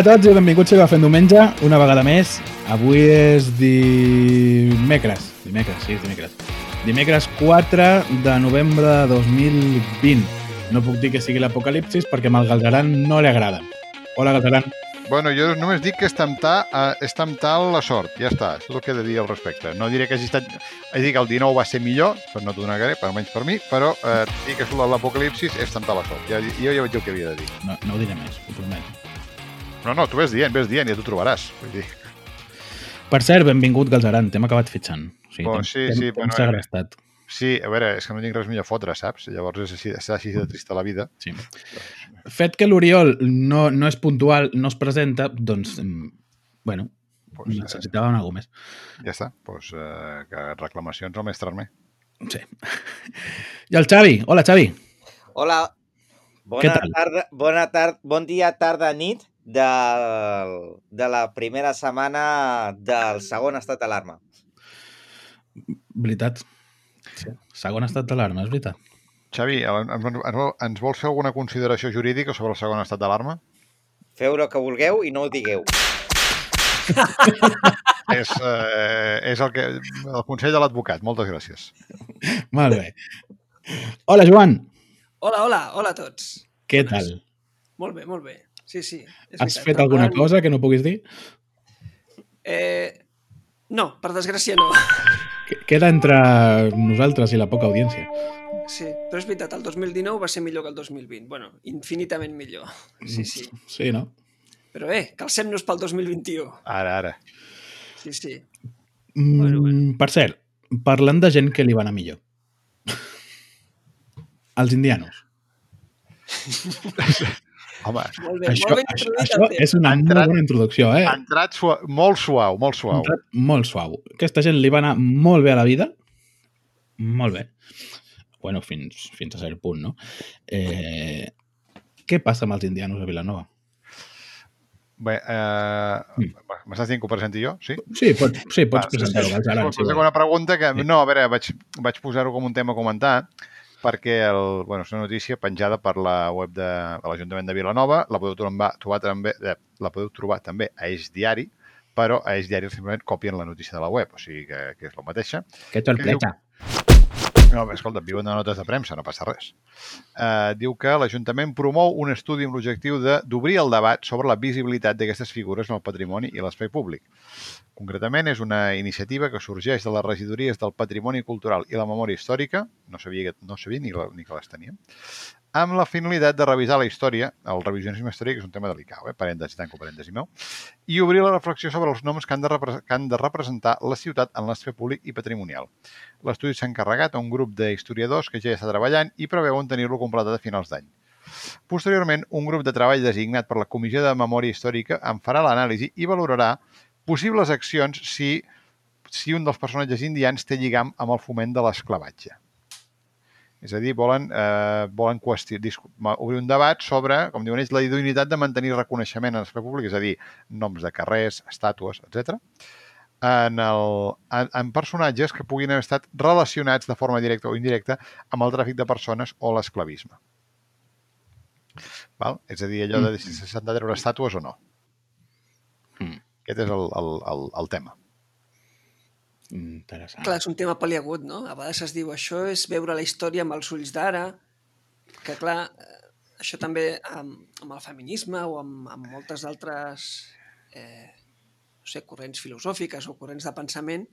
Hola a tots i benvinguts a Fent Diumenge, una vegada més. Avui és dimecres. Dimecres, sí, és dimecres. Dimecres 4 de novembre de 2020. No puc dir que sigui l'apocalipsis perquè amb el Galzeran no li agrada. Hola, Galzeran. Bueno, jo només dic que és temptar, eh, és temptar la sort, ja està, és el que he de dir al respecte. No diré que hagi estat... És dir, que el 19 va ser millor, però no t'ho negaré, per almenys per mi, però eh, dir que l'apocalipsis és temptar la sort. Ja, jo ja vaig dir el que havia de dir. No, no ho diré més, ho prometo. No, no, tu ves dient, ves dient, ja t'ho trobaràs. Vull dir. Per cert, benvingut, Galzeran, t'hem acabat fitxant. O sigui, Oh, t'hem- sí, sí, bueno, segrestat. Sí, a veure, és que no tinc res millor a fotre, saps? Llavors és així, és així de trista la vida. Sí. Fet que l'Oriol no, no és puntual, no es presenta, doncs, mm, bueno, Pues, eh, necessitàvem alguna més. ja està, doncs, eh, que reclamacions al mestre Armer. Sí. I el Xavi. Hola, Xavi. Hola. Bona tarda, bona tarda, bon dia, tarda, nit de, de la primera setmana del segon estat d'alarma. Veritat. Sí. Segon estat d'alarma, és veritat. Xavi, ens, vols fer alguna consideració jurídica sobre el segon estat d'alarma? Feu el que vulgueu i no ho digueu. és, eh, és el, que, el consell de l'advocat. Moltes gràcies. Molt bé. Hola, Joan. Hola, hola, hola a tots. Què tal? Molt bé, molt bé. Sí, sí. és Has veritat. fet alguna Endavant. cosa que no puguis dir? Eh, no, per desgràcia no. Que- Queda entre nosaltres i la poca audiència. Sí, però és veritat, el 2019 va ser millor que el 2020. Bueno, infinitament millor. Sí, sí. Sí, no? Però bé, calcem-nos pel 2021. Ara, ara. Sí, sí. Mm, Bueno, bueno. Per cert, parlant de gent que li va anar millor. Els indianos. Home, Molt bé, Això, molt ben això, això és una Ha molt entrat- bona introducció, eh? ha entrat sua, molt suau, molt suau. entrat molt suau. Aquesta gent li va anar molt bé a la vida. Molt bé. Bueno, fins, fins a cert punt, no? Eh, què passa amb els indianos a Vilanova? Bé, eh, Mm. m'estàs dient que ho presenti jo? Sí? Sí, pots, sí, pots Va, presentar-ho, sí, sí, si vols. una pregunta que... Sí. No, a veure, vaig, vaig posar-ho com un tema a comentar perquè el, bueno, és una notícia penjada per la web de, de l'Ajuntament de Vilanova, la podeu trobar, trobar també, eh, la podeu trobar també a Eix Diari, però a Eix Diari simplement copien la notícia de la web, o sigui que, que és la mateixa. Que sorpresa. No, escolta, viuen de notes de premsa, no passa res. Uh, diu que l'Ajuntament promou un estudi amb l'objectiu de- d'obrir el debat sobre la visibilitat d'aquestes figures en el patrimoni i l'espai públic. Concretament, és una iniciativa que sorgeix de les regidories del Patrimoni Cultural i la Memòria Històrica, no sabia, no sabia ni, la, ni que les teníem, amb la finalitat de revisar la història, el revisionisme històric és un tema delicat, eh? parèntesi, tanco parèntesi meu, i obrir la reflexió sobre els noms que han de, que han de representar la ciutat en l'espai públic i patrimonial. L'estudi s'ha encarregat a un grup d'historiadors que ja està treballant i preveuen tenir-lo completat a finals d'any. Posteriorment, un grup de treball designat per la Comissió de Memòria Històrica en farà l'anàlisi i valorarà possibles accions si, si un dels personatges indians té lligam amb el foment de l'esclavatge. És a dir, volen, eh, volen obrir un debat sobre, com diuen ells, la idoneïtat de mantenir reconeixement en l'espai públic, és a dir, noms de carrers, estàtues, etc en, el, en, en personatges que puguin haver estat relacionats de forma directa o indirecta amb el tràfic de persones o l'esclavisme. Val? És a dir, allò de si s'han de treure estàtues o no. Mm. Aquest és el, el, el, el tema. Interessant. Clar, és un tema paliagut, no? A vegades es diu això és veure la història amb els ulls d'ara, que clar, eh, això també amb, amb el feminisme o amb, amb moltes altres eh, no sé, corrents filosòfiques o corrents de pensament,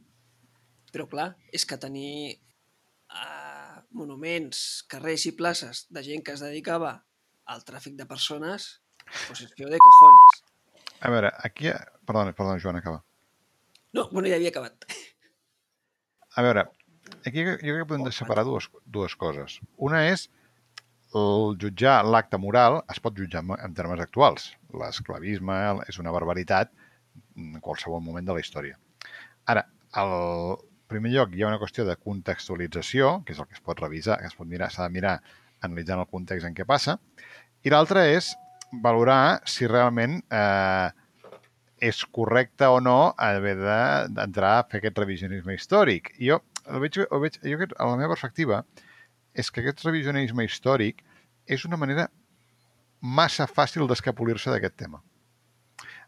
però clar, és que tenir eh, monuments, carrers i places de gent que es dedicava al tràfic de persones, pues es feo de cojones. A veure, aquí... Perdona, perdona, Joan, acaba. No, bueno, ja havia acabat. A veure, aquí jo crec que podem separar dues, dues coses. Una és el jutjar l'acte moral es pot jutjar en- termes actuals. L'esclavisme és una barbaritat en qualsevol moment de la història. Ara, al primer lloc hi ha una qüestió de contextualització, que és el que es pot revisar, que es pot mirar, s'ha de mirar analitzant el context en què passa, i l'altra és valorar si realment eh, és correcte o no haver de- d'entrar a fer aquest revisionisme històric. Jo el veig, el veig, jo, a la meva perspectiva, és que aquest revisionisme històric és una manera massa fàcil d'escapolir-se d'aquest tema.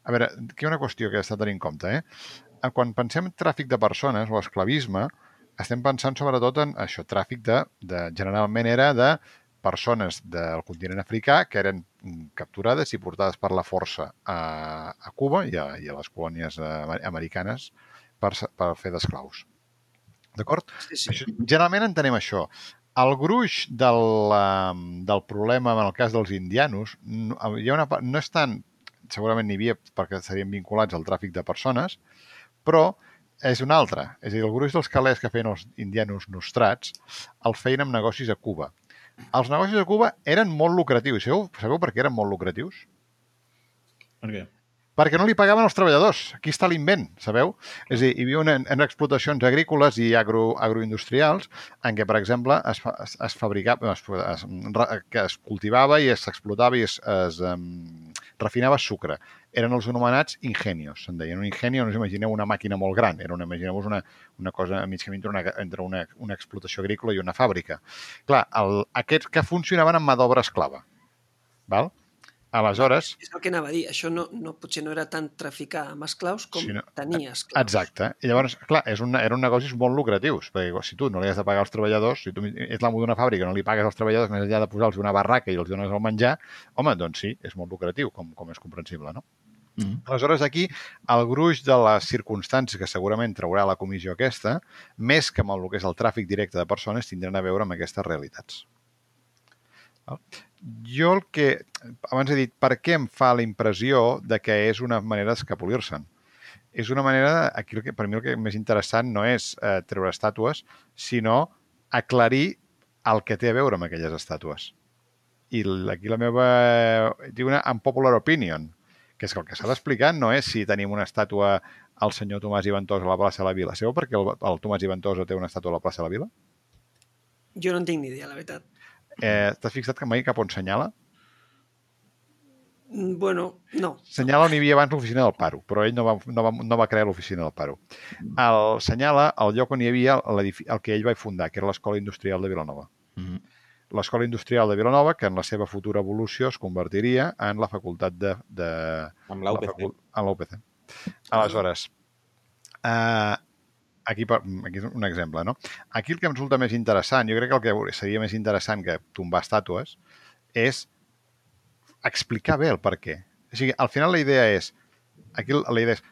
a veure, aquí hi ha una qüestió que s'ha de tenir en compte, eh? Eh, Quan pensem en tràfic de persones o esclavisme, estem pensant sobretot en això, tràfic de, de generalment era de persones del continent africà que eren mm, capturades i portades per la força a, a Cuba i a, i a les colònies eh, americanes per, per fer d'esclaus. D'acord? Sí, sí. Generalment entenem això. El gruix del, eh, del problema en el cas dels indianos no, hi ha una, no és tant, segurament n'hi havia perquè serien vinculats al tràfic de persones, però és una altra. És a dir, el gruix dels calés que feien els indianos nostrats el feien amb negocis a Cuba. Els negocis a Cuba eren molt lucratius. Sabeu, sabeu per què eren molt lucratius? Per què? Perquè no li pagaven els treballadors. Aquí està l'invent, sabeu? És a dir, hi havia una, en explotacions agrícoles i agro, agroindustrials en què, per exemple, es, es, es fabricava, es, es, que es cultivava i s'explotava i es, es um, refinava sucre. Eren els anomenats ingenios, se'n deien. Un ingenio, no us imagineu una màquina molt gran, era una, imagineu una, una cosa a mig camí entre, una, entre una, una explotació agrícola i una fàbrica. Clar, el, aquests que funcionaven amb mà d'obra esclava. Val? Aleshores, És el que anava a dir. Això no, no, potser no era tant traficar amb esclaus com Sí, no. tenir esclaus. Exacte. I llavors, clar, és un, eren negocis molt lucratius, perquè si tu no li has de pagar als treballadors, si tu ets l'amo d'una fàbrica no li pagues als treballadors més enllà de posar-los una barraca i els dones el menjar, home, doncs sí, és molt lucratiu, com, com és comprensible, no? Mm. Aleshores, aquí, el gruix de les circumstàncies que segurament traurà la comissió aquesta, més que amb el que és el tràfic directe de persones, tindran a veure amb aquestes realitats. Val? Jo el que, abans he dit, per què em fa la impressió de que és una manera d'escapolir-se'n? És una manera, aquí el que, per mi el que més interessant no és eh, treure estàtues, sinó aclarir el que té a veure amb aquelles estàtues. I aquí la meva, diu una unpopular opinion, que és que el que s'ha d'explicar no és si tenim una estàtua al senyor Tomàs i Ventós a la plaça de la Vila. Sabeu per què el, el Tomàs i Ventosa té una estàtua a la plaça de la Vila? Jo no en tinc ni idea, la veritat. Eh, T'has fixat que mai cap on senyala? Mm, Bueno, no. Senyala on hi havia abans l'oficina del Paro, però ell no va, no va, no va crear l'oficina del Paro. El senyala el lloc on hi havia el que ell va fundar, que era l'Escola Industrial de Vilanova. Mm. L'Escola Industrial de Vilanova, que en la seva futura evolució es convertiria en la facultat de... de Amb la l'UPC. facul- En l'UPC. Aleshores, eh, aquí, per- aquí és un exemple, no? Aquí el que em resulta més interessant, jo crec que el que seria més interessant que tombar estàtues, és explicar bé el per què. O sigui, al final la idea és, aquí la idea és,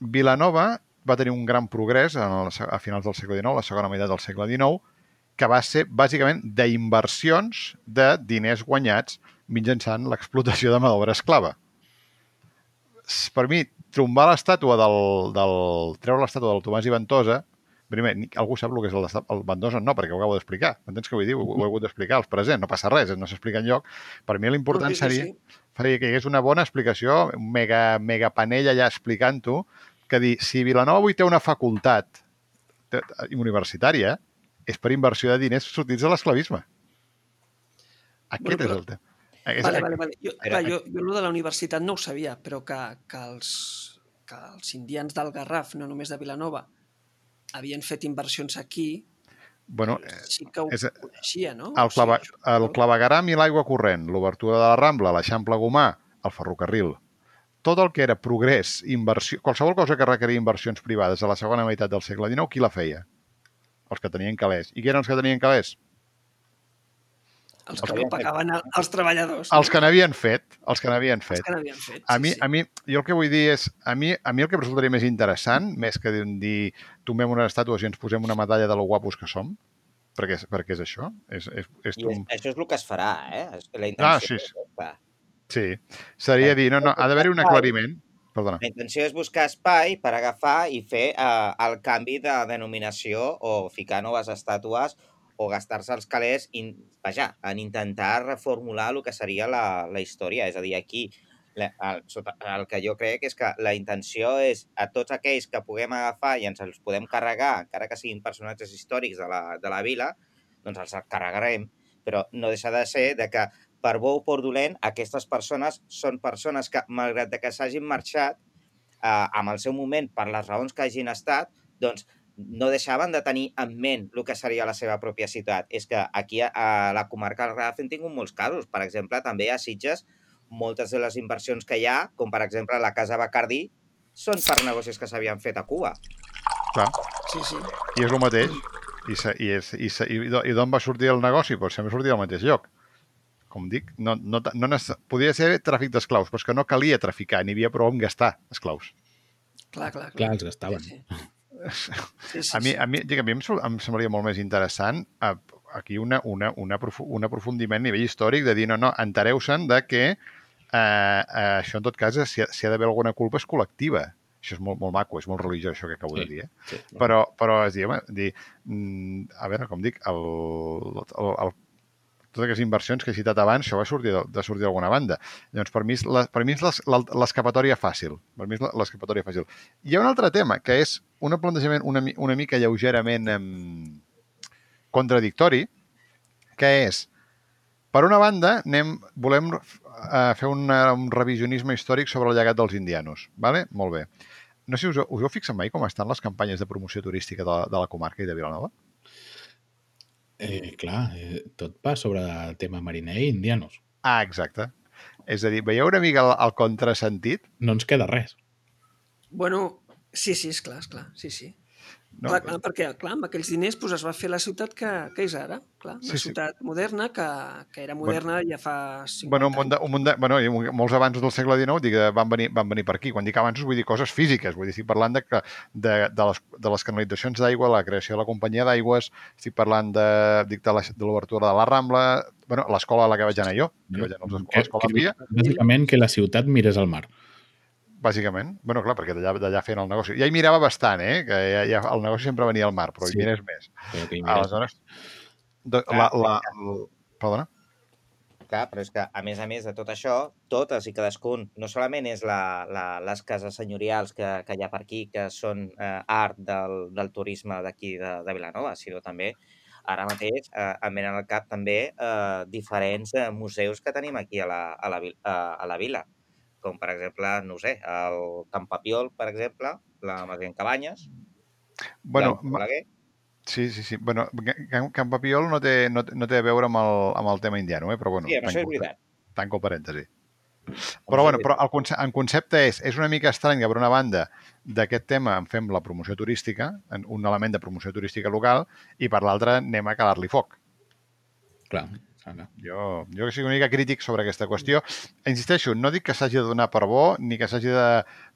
Vilanova va tenir un gran progrés en el, a finals del segle XIX, la segona meitat del segle XIX, que va ser bàsicament d'inversions de diners guanyats mitjançant l'explotació de mà d'obra esclava. Per mi, trombar l'estàtua del, del... treure l'estàtua del Tomàs i Ventosa, primer, algú sap el que és el, el Ventosa? No, perquè ho acabo d'explicar. M'entens què vull dir? Ho, ho he hagut d'explicar als present, no passa res, no s'explica enlloc. Per mi l'important No, sí, seria sí. faria que hi hagués una bona explicació, un mega, mega panell allà explicant-ho, que dir, si Vilanova avui té una facultat universitària, és per inversió de diners sortits de l'esclavisme. Aquest Bueno, és el tema. Vale, vale, vale. Jo, clar, jo, jo el de la universitat no ho sabia, però que, que, els, que els indians del Garraf, no només de Vilanova, havien fet inversions aquí, Bueno, eh, sí que ho és- coneixia, no? el, O sigui, clava, el clavegaram i l'aigua corrent, l'obertura de la Rambla, l'Eixample Gomà, el ferrocarril, tot el que era progrés, inversió, qualsevol cosa que requeria inversions privades a la segona meitat del segle XIX, qui la feia? Els que tenien calés. I qui eren els que tenien calés? Els els que que no pagaven a- als treballadors. Els que n'havien fet. Els que n'havien Els fet. que n'havien fet. A sí, mi, sí. a mi, jo el que vull dir és, a mi, a mi el que em resultaria més interessant, més que dir tombem unes estàtues i ens posem una medalla de lo guapos que som, perquè, perquè és això, és, és, és és, això és el que es farà, eh? És- La Ah, intenció, sí, sí. és aquesta. Sí, seria dir, no, no, ha d'haver-hi un aclariment. Perdona. La intenció és buscar espai per agafar i fer eh, el canvi de denominació o ficar noves estàtues o gastar-se els calés in, vaja, en intentar reformular el que seria la, la història. És a dir, aquí el, sota, el que jo crec és que la intenció és a tots aquells que puguem agafar i ens els podem carregar, encara que siguin personatges històrics de la, de la vila, doncs els carregarem, però no deixa de ser de que per bo o per dolent, aquestes persones són persones que, malgrat que s'hagin marxat, eh, amb el seu moment, per les raons que hagin estat, doncs no deixaven de tenir en ment el que seria la seva pròpia ciutat. És que aquí a, a la comarca del Garraf hem tingut molts casos. Per exemple, també a Sitges, moltes de les inversions que hi ha, com per exemple la Casa Bacardi, són per negocis que s'havien fet a Cuba. Clar. Sí, sí. I és el mateix. I, se, i, és, i, se, i, i d'on va sortir el negoci? Doncs sempre sortia al mateix lloc. Com dic, no, no, no, no podia ser tràfic d'esclaus, però és que no calia traficar, n'hi havia prou amb gastar esclaus. Clar, clar, clar. Clar, els gastaven. Sí, sí, sí, A mi, sí. a mi, dic, a mi em, semblaria molt més interessant eh, aquí una, una, una, aprofu- un aprofundiment a nivell històric de dir, no, no, entereu-se'n de que eh, eh, això en tot cas, si, ha- si ha d'haver alguna culpa és col·lectiva. Això és molt, molt maco, és molt religiós això que acabo Sí. de dir, eh? Sí. Però, però és dir, home, dir, mm, a veure, com dic, el, el, el, totes aquestes inversions que he citat abans, això va sortir de, de sortir d'alguna banda. Llavors, per mi és la- per mi és l'escapatòria fàcil. Per mi és l'escapatòria fàcil. Hi ha un altre tema, que és un plantejament una, una mica lleugerament em, contradictori, que és, per una banda, anem, volem eh, fer una, un revisionisme històric sobre el llegat dels indianos. Vale? Molt bé. No sé si us, us heu fixat mai com estan les campanyes de promoció turística de, la- de la comarca i de Vilanova? Eh, clar, eh, tot va sobre el tema mariner i indianos. Ah, exacte. És a dir, veieu una mica el, el contrasentit? No ens queda res. Bueno, sí, sí, és clar, és clar, sí, sí. No, clar, clar, perquè clar, amb aquells diners doncs, es va fer la ciutat que, que és ara. Clar, una Sí, sí. ciutat moderna que, que era moderna ja fa 50 Bueno, un munt de, un munt de, bueno, i molts avanços del segle XIX dic, van, venir, van venir per aquí. Quan dic avanços vull dir coses físiques. Vull dir, estic parlant de, de, de, les, de les canalitzacions d'aigua, la creació de la companyia d'aigües, estic parlant de, dic, de l'obertura de la Rambla, bueno, l'escola a la que vaig anar jo, que vaig anar a Que- l'escola que- Bàsicament que la ciutat mirés al mar. Bàsicament. bueno, clar, perquè d'allà feien el negoci. Ja hi mirava bastant, eh? Que ja, ja, el negoci sempre venia al mar, però Sí. hi mirés més. Però que hi mirés. Aleshores, de, la, la, la, perdona? Clar, però és que, a més a més de tot això, totes i cadascun, no solament és la, la, les cases senyorials que, que hi ha per aquí, que són eh, art del, del turisme d'aquí de, de Vilanova, sinó també, ara mateix, eh, em venen al cap també eh, diferents eh, museus que tenim aquí a la, a, la, a, a la vila, com per exemple, no sé, el Camp Papiol, per exemple, la Masia en Cabanyes, Bueno, Balaguer, Sí, sí, sí. Bueno, Can, Can Papiol no té, no, no té a veure amb el, amb el tema indiano, eh? però bueno, sí, amb això és tanco, veritat. tanco parèntesi. Però, bueno, però el concepte, en concepte és, és una mica estrany que, per una banda, d'aquest tema en fem la promoció turística, un element de promoció turística local, i per l'altra anem a calar-li foc. Clar, clar. Jo, jo sigui una mica crític sobre aquesta qüestió. Insisteixo, no dic que s'hagi de donar per bo ni que s'hagi de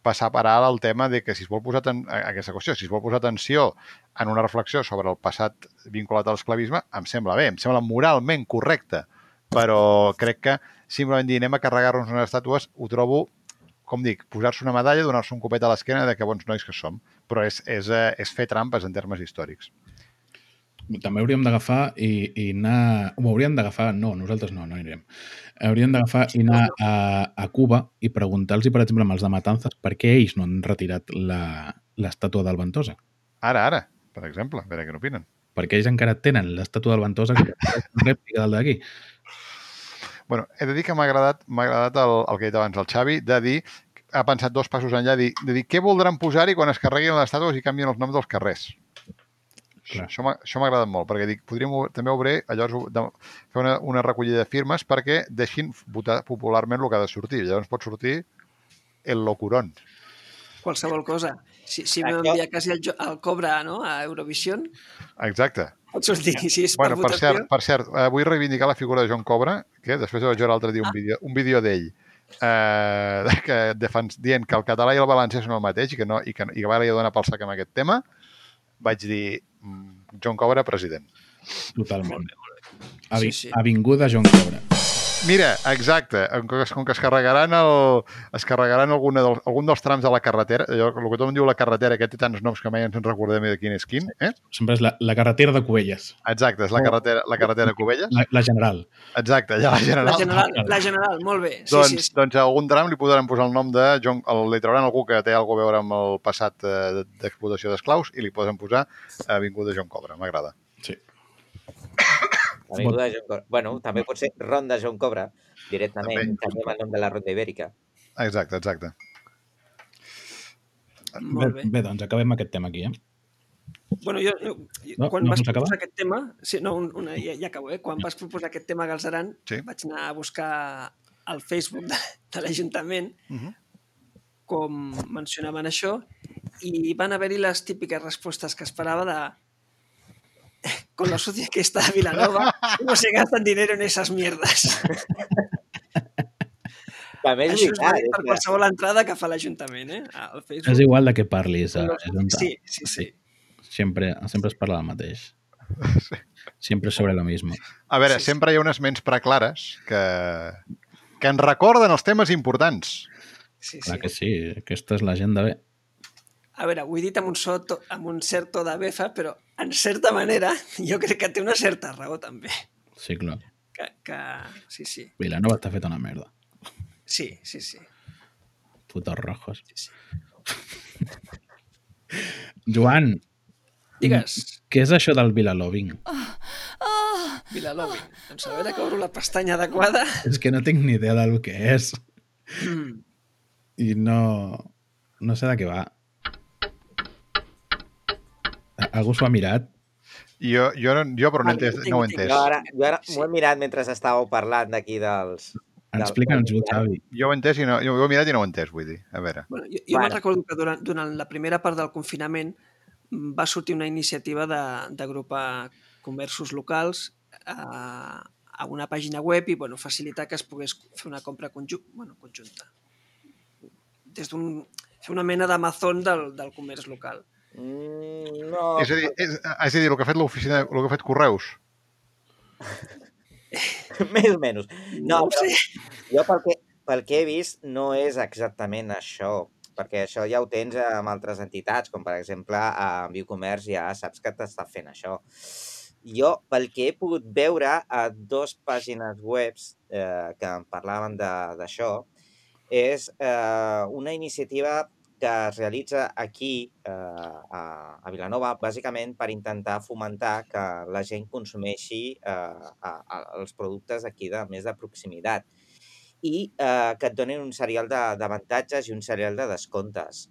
passar per alt el tema de que si es vol posar ten... aquesta qüestió, si es vol posar atenció en una reflexió sobre el passat vinculat a l'esclavisme, em sembla bé, em sembla moralment correcte, però crec que simplement dir anem a carregar-nos unes estàtues ho trobo com dic, posar-se una medalla, donar-se un copet a l'esquena de que bons nois que som, però és, és, eh, és fer trampes en termes històrics. També hauríem d'agafar i, i anar... Ho hauríem d'agafar... No, nosaltres no, no anirem. Hauríem d'agafar i anar a, a Cuba i preguntar-los, per exemple, amb els de Matanzas, per què ells no han retirat la- l'estàtua del Ventosa. Ara, ara, per exemple, a veure què n'opinen. Perquè ells encara tenen l'estàtua del Ventosa que és una rèplica del d'aquí. Bueno, he de dir que m'ha agradat, agradat el, el que he dit abans el Xavi, de dir, ha pensat dos passos enllà, de dir, de dir què voldran posar-hi quan es carreguin les estàtues i canvien els noms dels carrers. Clar. Això m'ha això m'ha agradat molt, perquè dic, podríem també obrir, llavors, de, fer una, una recollida de firmes perquè deixin votar popularment el que ha de sortir. Llavors pot sortir el locurón. Qualsevol cosa. Si, si Això- m'envia quasi el, el Cobra no, a Eurovision, Exacte. pot sortir. Si és Bueno, per per cert, per cert eh, vull reivindicar la figura de John Cobra, que després vaig veure l'altre dia un vídeo, un vídeo d'ell eh, que defens, dient que el català i el valencià són el mateix i que, no, i que, i que va li donar pel sac amb aquest tema, vaig dir John Cobra, president. Totalment. Avi, Sí, sí. Avinguda Joan Cobra. Mira, exacte, com que, es carregaran, el, es carregaran alguna del, algun dels trams de la carretera, allò, el que tothom diu la carretera, que té tants noms que mai ens en recordem de quin és quin, eh? Sempre és la, la carretera de Cubelles. Exacte, és la carretera, la carretera Cubelles. La, la general. Exacte, allà la general. La general, la general, molt bé. Sí, doncs, sí, sí. doncs a algun tram li podran posar el nom de John, el, li trauran algú que té alguna a veure amb el passat eh, d'explotació d'esclaus i li poden posar Avinguda John Cobra, m'agrada. Avinguda John Cobra. Bueno, també pot ser Ronda John Cobra, directament, També. canviem el nom de la Ronda Ibèrica. Exacte, exacte. Bé, Molt bé. bé, doncs acabem aquest tema aquí, eh? Bueno, jo, jo, No, quan no vas acabar? proposar aquest tema... Sí, no, un, una, ja, ja acabo, eh? Quan vas proposar aquest tema, Galzeran, Sí. vaig anar a buscar al Facebook de, de l'Ajuntament Uh -huh. com mencionaven això i van haver-hi les típiques respostes que esperava de con lo sucia que está Vilanova, no se gastan dinero en esas mierdas. També és Això és veritat. vàlid és per qualsevol entrada que fa l'Ajuntament, eh? Al Facebook. És igual de què parlis. Con A, Sí, sí, sí. Sempre, sempre es parla del mateix. Sempre sobre lo mismo. A veure, Sí, sí. sempre hi ha unes ments preclares que, que ens recorden els temes importants. sí, sí. Clar que sí, aquesta és l'agenda B. A veure, ho he dit amb un, so, to, amb un cert to de befa, però en certa manera jo crec que té una certa raó també. Sí, clar. Que, que... Sí, sí. Vilanova està feta una merda. Sí, sí, sí. Putos rojos. sí, sí. Joan, Digues, què és això del Vilaloving? Vilalobin. Doncs a veure que obro la pestanya adequada. És que no tinc ni idea del que és. Mm. I no... No sé de què va. Algú s'ho ha mirat? Jo, jo, no, jo però no, Vale, entès, no ho he entès. Jo ara, jo ara Sí. m'ho he mirat mentre estàveu parlant d'aquí dels... Explica'ns-ho, Xavi. Jo ho he entès i no, jo ho he mirat i no ho he entès, vull dir. A veure. Bueno, jo jo Bueno. me'n recordo que durant, durant la primera part del confinament mm, va sortir una iniciativa de- d'agrupar comerços locals a, a una pàgina web i bueno, facilitar que es pogués fer una compra conju bueno, conjunta. Des d'un fer una mena d'Amazon del, del comerç local. Mm, no, És a dir, és, és a dir, el que ha fet l'oficina, el que ha fet Correus. més o menys. No, No, sé. jo pel que, pel que he vist no és exactament això, perquè això ja ho tens amb altres entitats, com per exemple a Biocomerç ja saps que t'està fent això. Jo, pel que he pogut veure a dos pàgines webs eh, que em parlaven de- d'això, és eh, una iniciativa que es realitza aquí eh, a, a Vilanova, bàsicament per intentar fomentar que la gent consumeixi eh, a, a, els productes aquí de més de proximitat i eh, que et donin un serial d'avantatges i un serial de descomptes.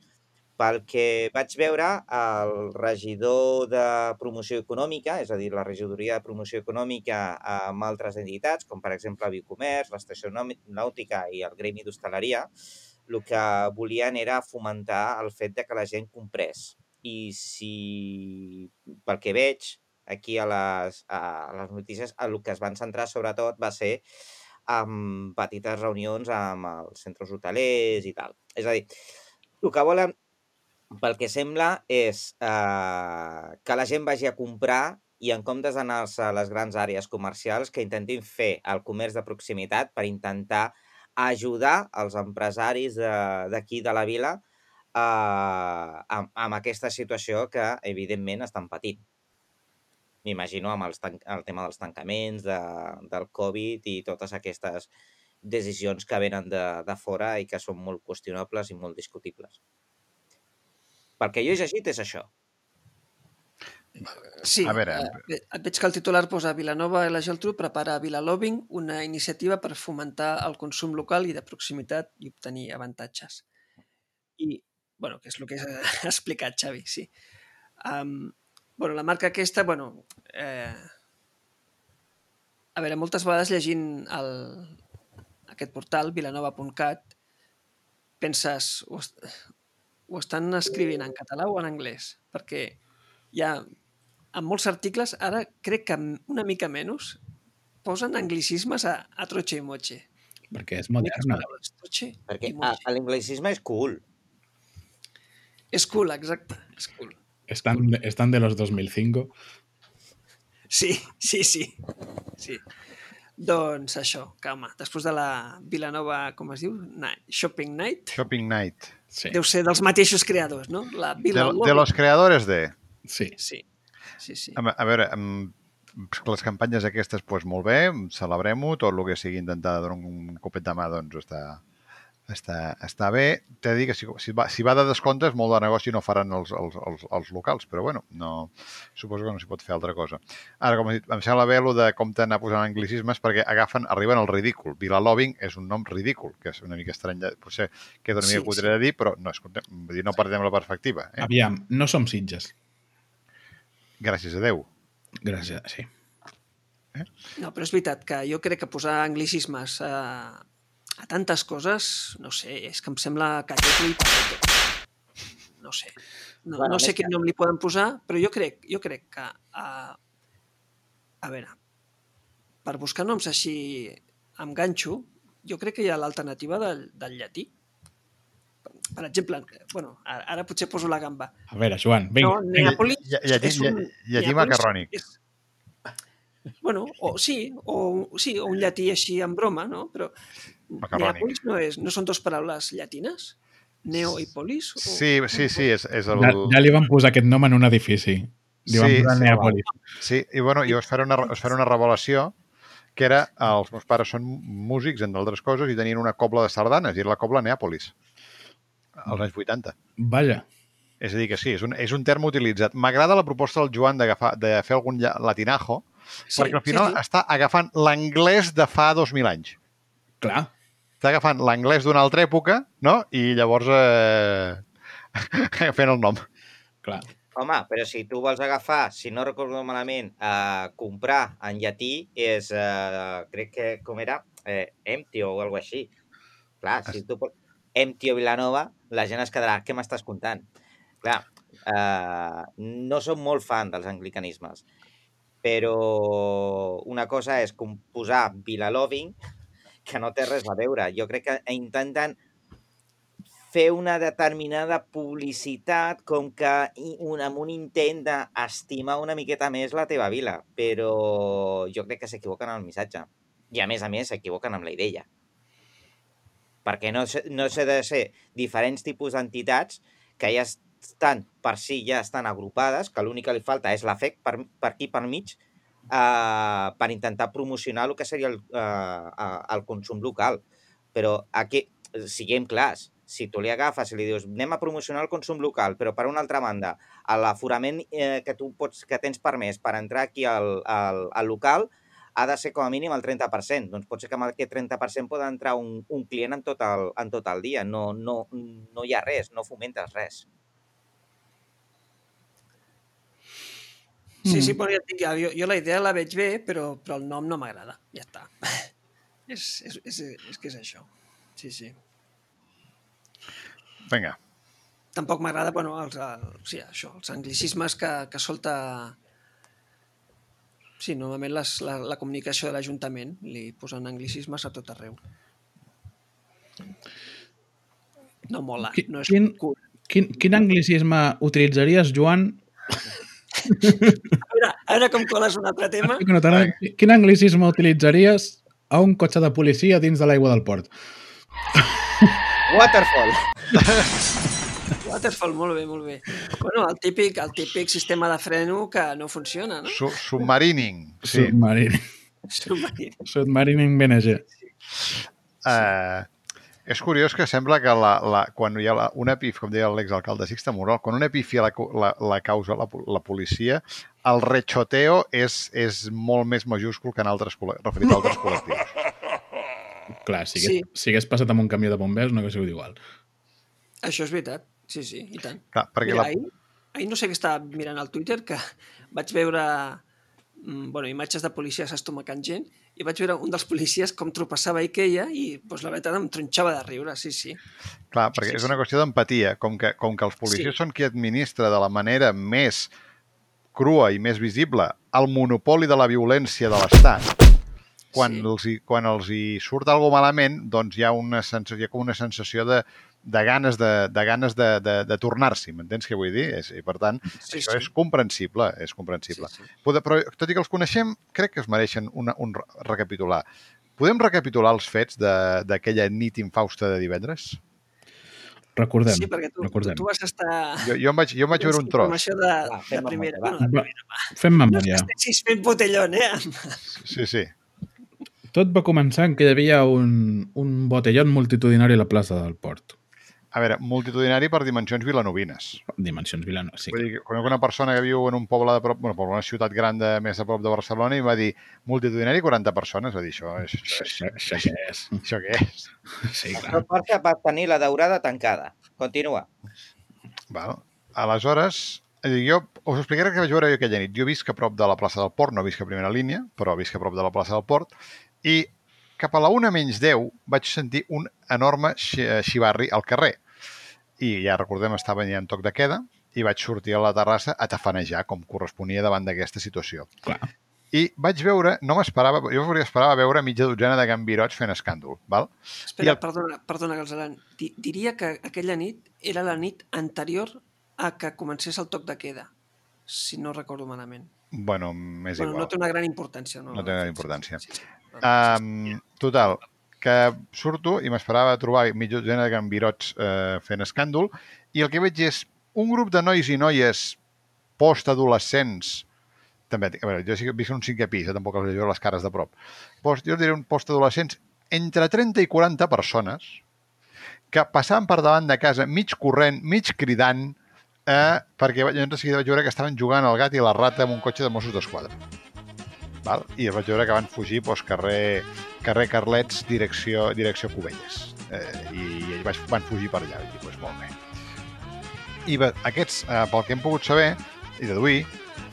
Pel que vaig veure, el regidor de promoció econòmica, és a dir, la regidoria de promoció econòmica amb altres entitats, com per exemple Biocomerç, l'Estació Nàutica i el Gremi d'Hostaleria, el que volien era fomentar el fet de que la gent comprés. I si, pel que veig, aquí a les, a les notícies, el que es van centrar sobretot va ser amb petites reunions amb els centres hotelers i tal. És a dir, el que volen, pel que sembla, és eh, que la gent vagi a comprar i en comptes d'anar-se a les grans àrees comercials, que intentin fer el comerç de proximitat per intentar ajudar els empresaris d'aquí de, de la vila eh, amb, amb aquesta situació que, evidentment, estan patint. M'imagino amb els el tema dels tancaments, de, del Covid i totes aquestes decisions que venen de, de fora i que són molt qüestionables i molt discutibles. Pel que jo he llegit és això. Sí, A veure, eh, veig que el titular posa Vilanova i la Geltrú prepara a Vilaloving una iniciativa per fomentar el consum local i de proximitat i obtenir avantatges. I, bueno, que és el que has explicat, Xavi, sí. Um, bueno, la marca aquesta, bueno, eh, a veure, moltes vegades llegint el, aquest portal, vilanova.cat, penses, ho, est ho estan escrivint en català o en anglès? Perquè hi ha, en molts articles, ara crec que una mica menys, posen anglicismes a, a troche i moche. Perquè és moderna. troche Perquè i a, moche. a l'inglesisme és cool. És cool, exacte, és cool. Están, están de los 2005. Sí, sí, sí. sí. Doncs això, que home, després de la Vilanova, com es diu? Night, Shopping Night, Shopping Night. Sí. deu ser dels mateixos creadors, no? La De, Vila de los creadores de... sí. Sí, sí, sí. A, a veure, les campanyes aquestes, doncs molt bé, celebrem-ho, tot el que sigui intentar donar un copet de mà, doncs està, està, està bé. T'he de dir que si, si, va, si va de descomptes, molt de negoci no faran els, els, els, els locals, però bueno, no, suposo que no s'hi pot fer altra cosa. Ara, com he dit, em sembla bé el de com anar posant anglicismes perquè agafen, arriben al ridícul. Vilaloving és un nom ridícul, que és una mica estrany, potser queda una Sí, mica cutre sí. de dir, però no, escolta, vull dir, no perdem la perspectiva. Eh? Aviam, no som Sitges. Gràcies a Déu. Gràcies, sí. No, però és veritat que jo crec que posar anglicismes a, a tantes coses, no sé, és que em sembla cateto i pateto. No sé. No, Bueno, no sé quin que- nom li poden posar, però jo crec, jo crec que... Uh, a veure, per buscar noms així amb ganxo, jo crec que hi ha l'alternativa del, del llatí. Per exemple, bueno, ara, ara potser poso la gamba. A veure, Joan, vinga. No, Neàpolis Lla- llatí- és un... llatí Neàpolis macarrònic. És... Bueno, o sí, o, sí, o un llatí així en broma, no? Però Macarrònic. Neàpolis no, és, no són dos paraules llatines? Neo i polis? O... Sí, sí, sí, és, és el... Ja, ja li van posar aquest nom en un edifici. Li van Sí, posar sí. Neàpolis. Sí, i bueno, jo us faré una, us faré una revelació que era, els meus pares són músics, entre altres coses, i tenien una cobla de sardanes, i era la cobla Neàpolis, als anys 80. Vaja. És a dir, que sí, és un, és un terme utilitzat. M'agrada la proposta del Joan d'agafar de fer algun latinajo, Sí, perquè al final sí, sí. està agafant l'anglès de fa 2.000 anys. Clar. Està agafant l'anglès d'una altra època, no? I llavors eh... fent el nom. Clar. Home, però si tu vols agafar, si no recordo malament, eh, comprar en llatí és, eh, crec que, com era, eh, empty o alguna així. Clar, si tu pots... Empty o Vilanova, la gent es quedarà, què m'estàs contant? Clar, eh, no som molt fan dels anglicanismes, però una cosa és com posar Vilaloving, que no té res a veure. Jo crec que intenten fer una determinada publicitat com que un, amb un intent d'estimar una miqueta més la teva vila, però jo crec que s'equivoquen en el missatge. I a més a més s'equivoquen amb la idea. Perquè no, no s'ha de ser diferents tipus d'entitats que ja estan per si ja estan agrupades, que l'únic que li falta és l'afect per, per aquí per mig, eh, per intentar promocionar el que seria el, eh, eh, el consum local. Però aquí, siguem clars, si tu li agafes i li dius anem a promocionar el consum local, però per una altra banda, l'aforament eh, que tu pots, que tens permès per entrar aquí al, al, al local ha de ser com a mínim el 30%. Doncs pot ser que amb aquest 30% pot entrar un, un client en tot, el, en tot el dia. No, no, no hi ha res, no fomentes res. Sí, sí, però ja dic, jo, jo la idea la veig bé, però, però el nom no m'agrada. Ja està. és, és, és, és que és això. Sí, sí. Vinga. Tampoc m'agrada, bueno, els, el, sí, això, els anglicismes que, que solta... Sí, normalment les, la, la comunicació de l'Ajuntament li posen anglicismes a tot arreu. No mola, Qui- no és quin- cool. Quin, quin anglicisme utilitzaries, Joan? A veure, a veure com coles un altre tema. Quin anglicisme utilitzaries a un cotxe de policia dins de l'aigua del port? Waterfall! Waterfall, molt bé, molt bé. Bueno, el típic, el típic sistema de freno que no funciona, no? Su submarining. Sí. Submarin. Submarí. Submarining BNG. Eh, és curiós que sembla que la, la, quan hi ha la, una pif, com deia l'exalcalde Sixte Moral, quan una pifia la, la, la causa la, la policia, el rechoteo és, és molt més majúscul que en altres, referit a altres col·lectius. Clar, si hagués, Sí. si hagués passat amb un camió de bombers no hagués sigut igual. Això és veritat. Sí, sí, i tant. Clar, perquè Mira, la, ahir, ahir no sé què estava mirant al Twitter, que vaig veure mm, bueno, imatges de policies estomacant gent i vaig veure un dels policies com tropeçava i queia i doncs, la veritat em tronxava de riure, sí, sí. clar, perquè sí, és una qüestió d'empatia. Com, que, com que els policies Sí. són qui administra de la manera més crua i més visible el monopoli de la violència de l'Estat, quan, Sí. sí. els hi, quan els hi surt alguna cosa malament, doncs hi ha una sensació, hi ha com una sensació de, de ganes de, de, ganes de, de, de tornar-s'hi, m'entens què vull dir? És, I per tant, Sí, això sí. és comprensible, és comprensible. Sí, sí. Poder, però tot i que els coneixem, crec que es mereixen una, un re- recapitular. Podem recapitular els fets de- d'aquella nit infausta de divendres? Recordem. Sí, perquè tu, tu, recordem. tu vas estar... Jo, jo, em vaig, jo em vaig veure un tros. Informació de, Va, de fem primera. memòria, va. Va, primera. fem No és memòria. que estiguis fent botellón, eh? Sí, sí. Tot va començar en que hi havia un, un botellón multitudinari a la plaça del Port. A veure, multitudinari per dimensions vilanovines. Dimensions Vilano. Sí. Vull dir, que conec una persona que viu en un poble de prop, bueno, poble, una ciutat gran de, més a prop de Barcelona i va dir multitudinari 40 persones. Va dir, això, això, això, Això, això què és? això què és? Sí, clar. El Porta va tenir la daurada tancada. Continua. Val. Aleshores, dir, jo us explicaré què vaig veure jo aquella nit. Jo visc a prop de la plaça del Port, no visc a primera línia, però visc a prop de la plaça del Port, i cap a la una menys 10 vaig sentir un enorme eh, xivarri al carrer. I ja recordem, estava ja en toc de queda i vaig sortir a la terrassa a tafanejar, com corresponia davant d'aquesta situació. Clar. I vaig veure, no m'esperava, jo esperava veure mitja dotzena de gambirots fent escàndol, val? Espera, I el- perdona, perdona, Galzeran. Di diria que aquella nit era la nit anterior a que comencés el toc de queda, si no recordo malament. Bueno, m'és Bueno, igual. no té una gran importància. No, No té gran importància. Sí, sí, sí. Um, total, que surto i m'esperava trobar mitja dotzena de gambirots eh, fent escàndol i el que veig és un grup de nois i noies postadolescents també, a veure, jo sí que visc en un cinquè pis, eh, tampoc els veig les cares de prop. Post, jo diré un postadolescents entre 30 i 40 persones que passaven per davant de casa mig corrent, mig cridant, eh, perquè jo de seguida vaig veure que estaven jugant al gat i la rata amb un cotxe de Mossos d'Esquadra. Val? I vaig veure que van fugir doncs, carrer, carrer Carlets, direcció, direcció Cubelles. Eh, I, i vaig, van fugir per allà. I dic, doncs, molt bé. I bé, aquests, eh, pel que hem pogut saber i deduir,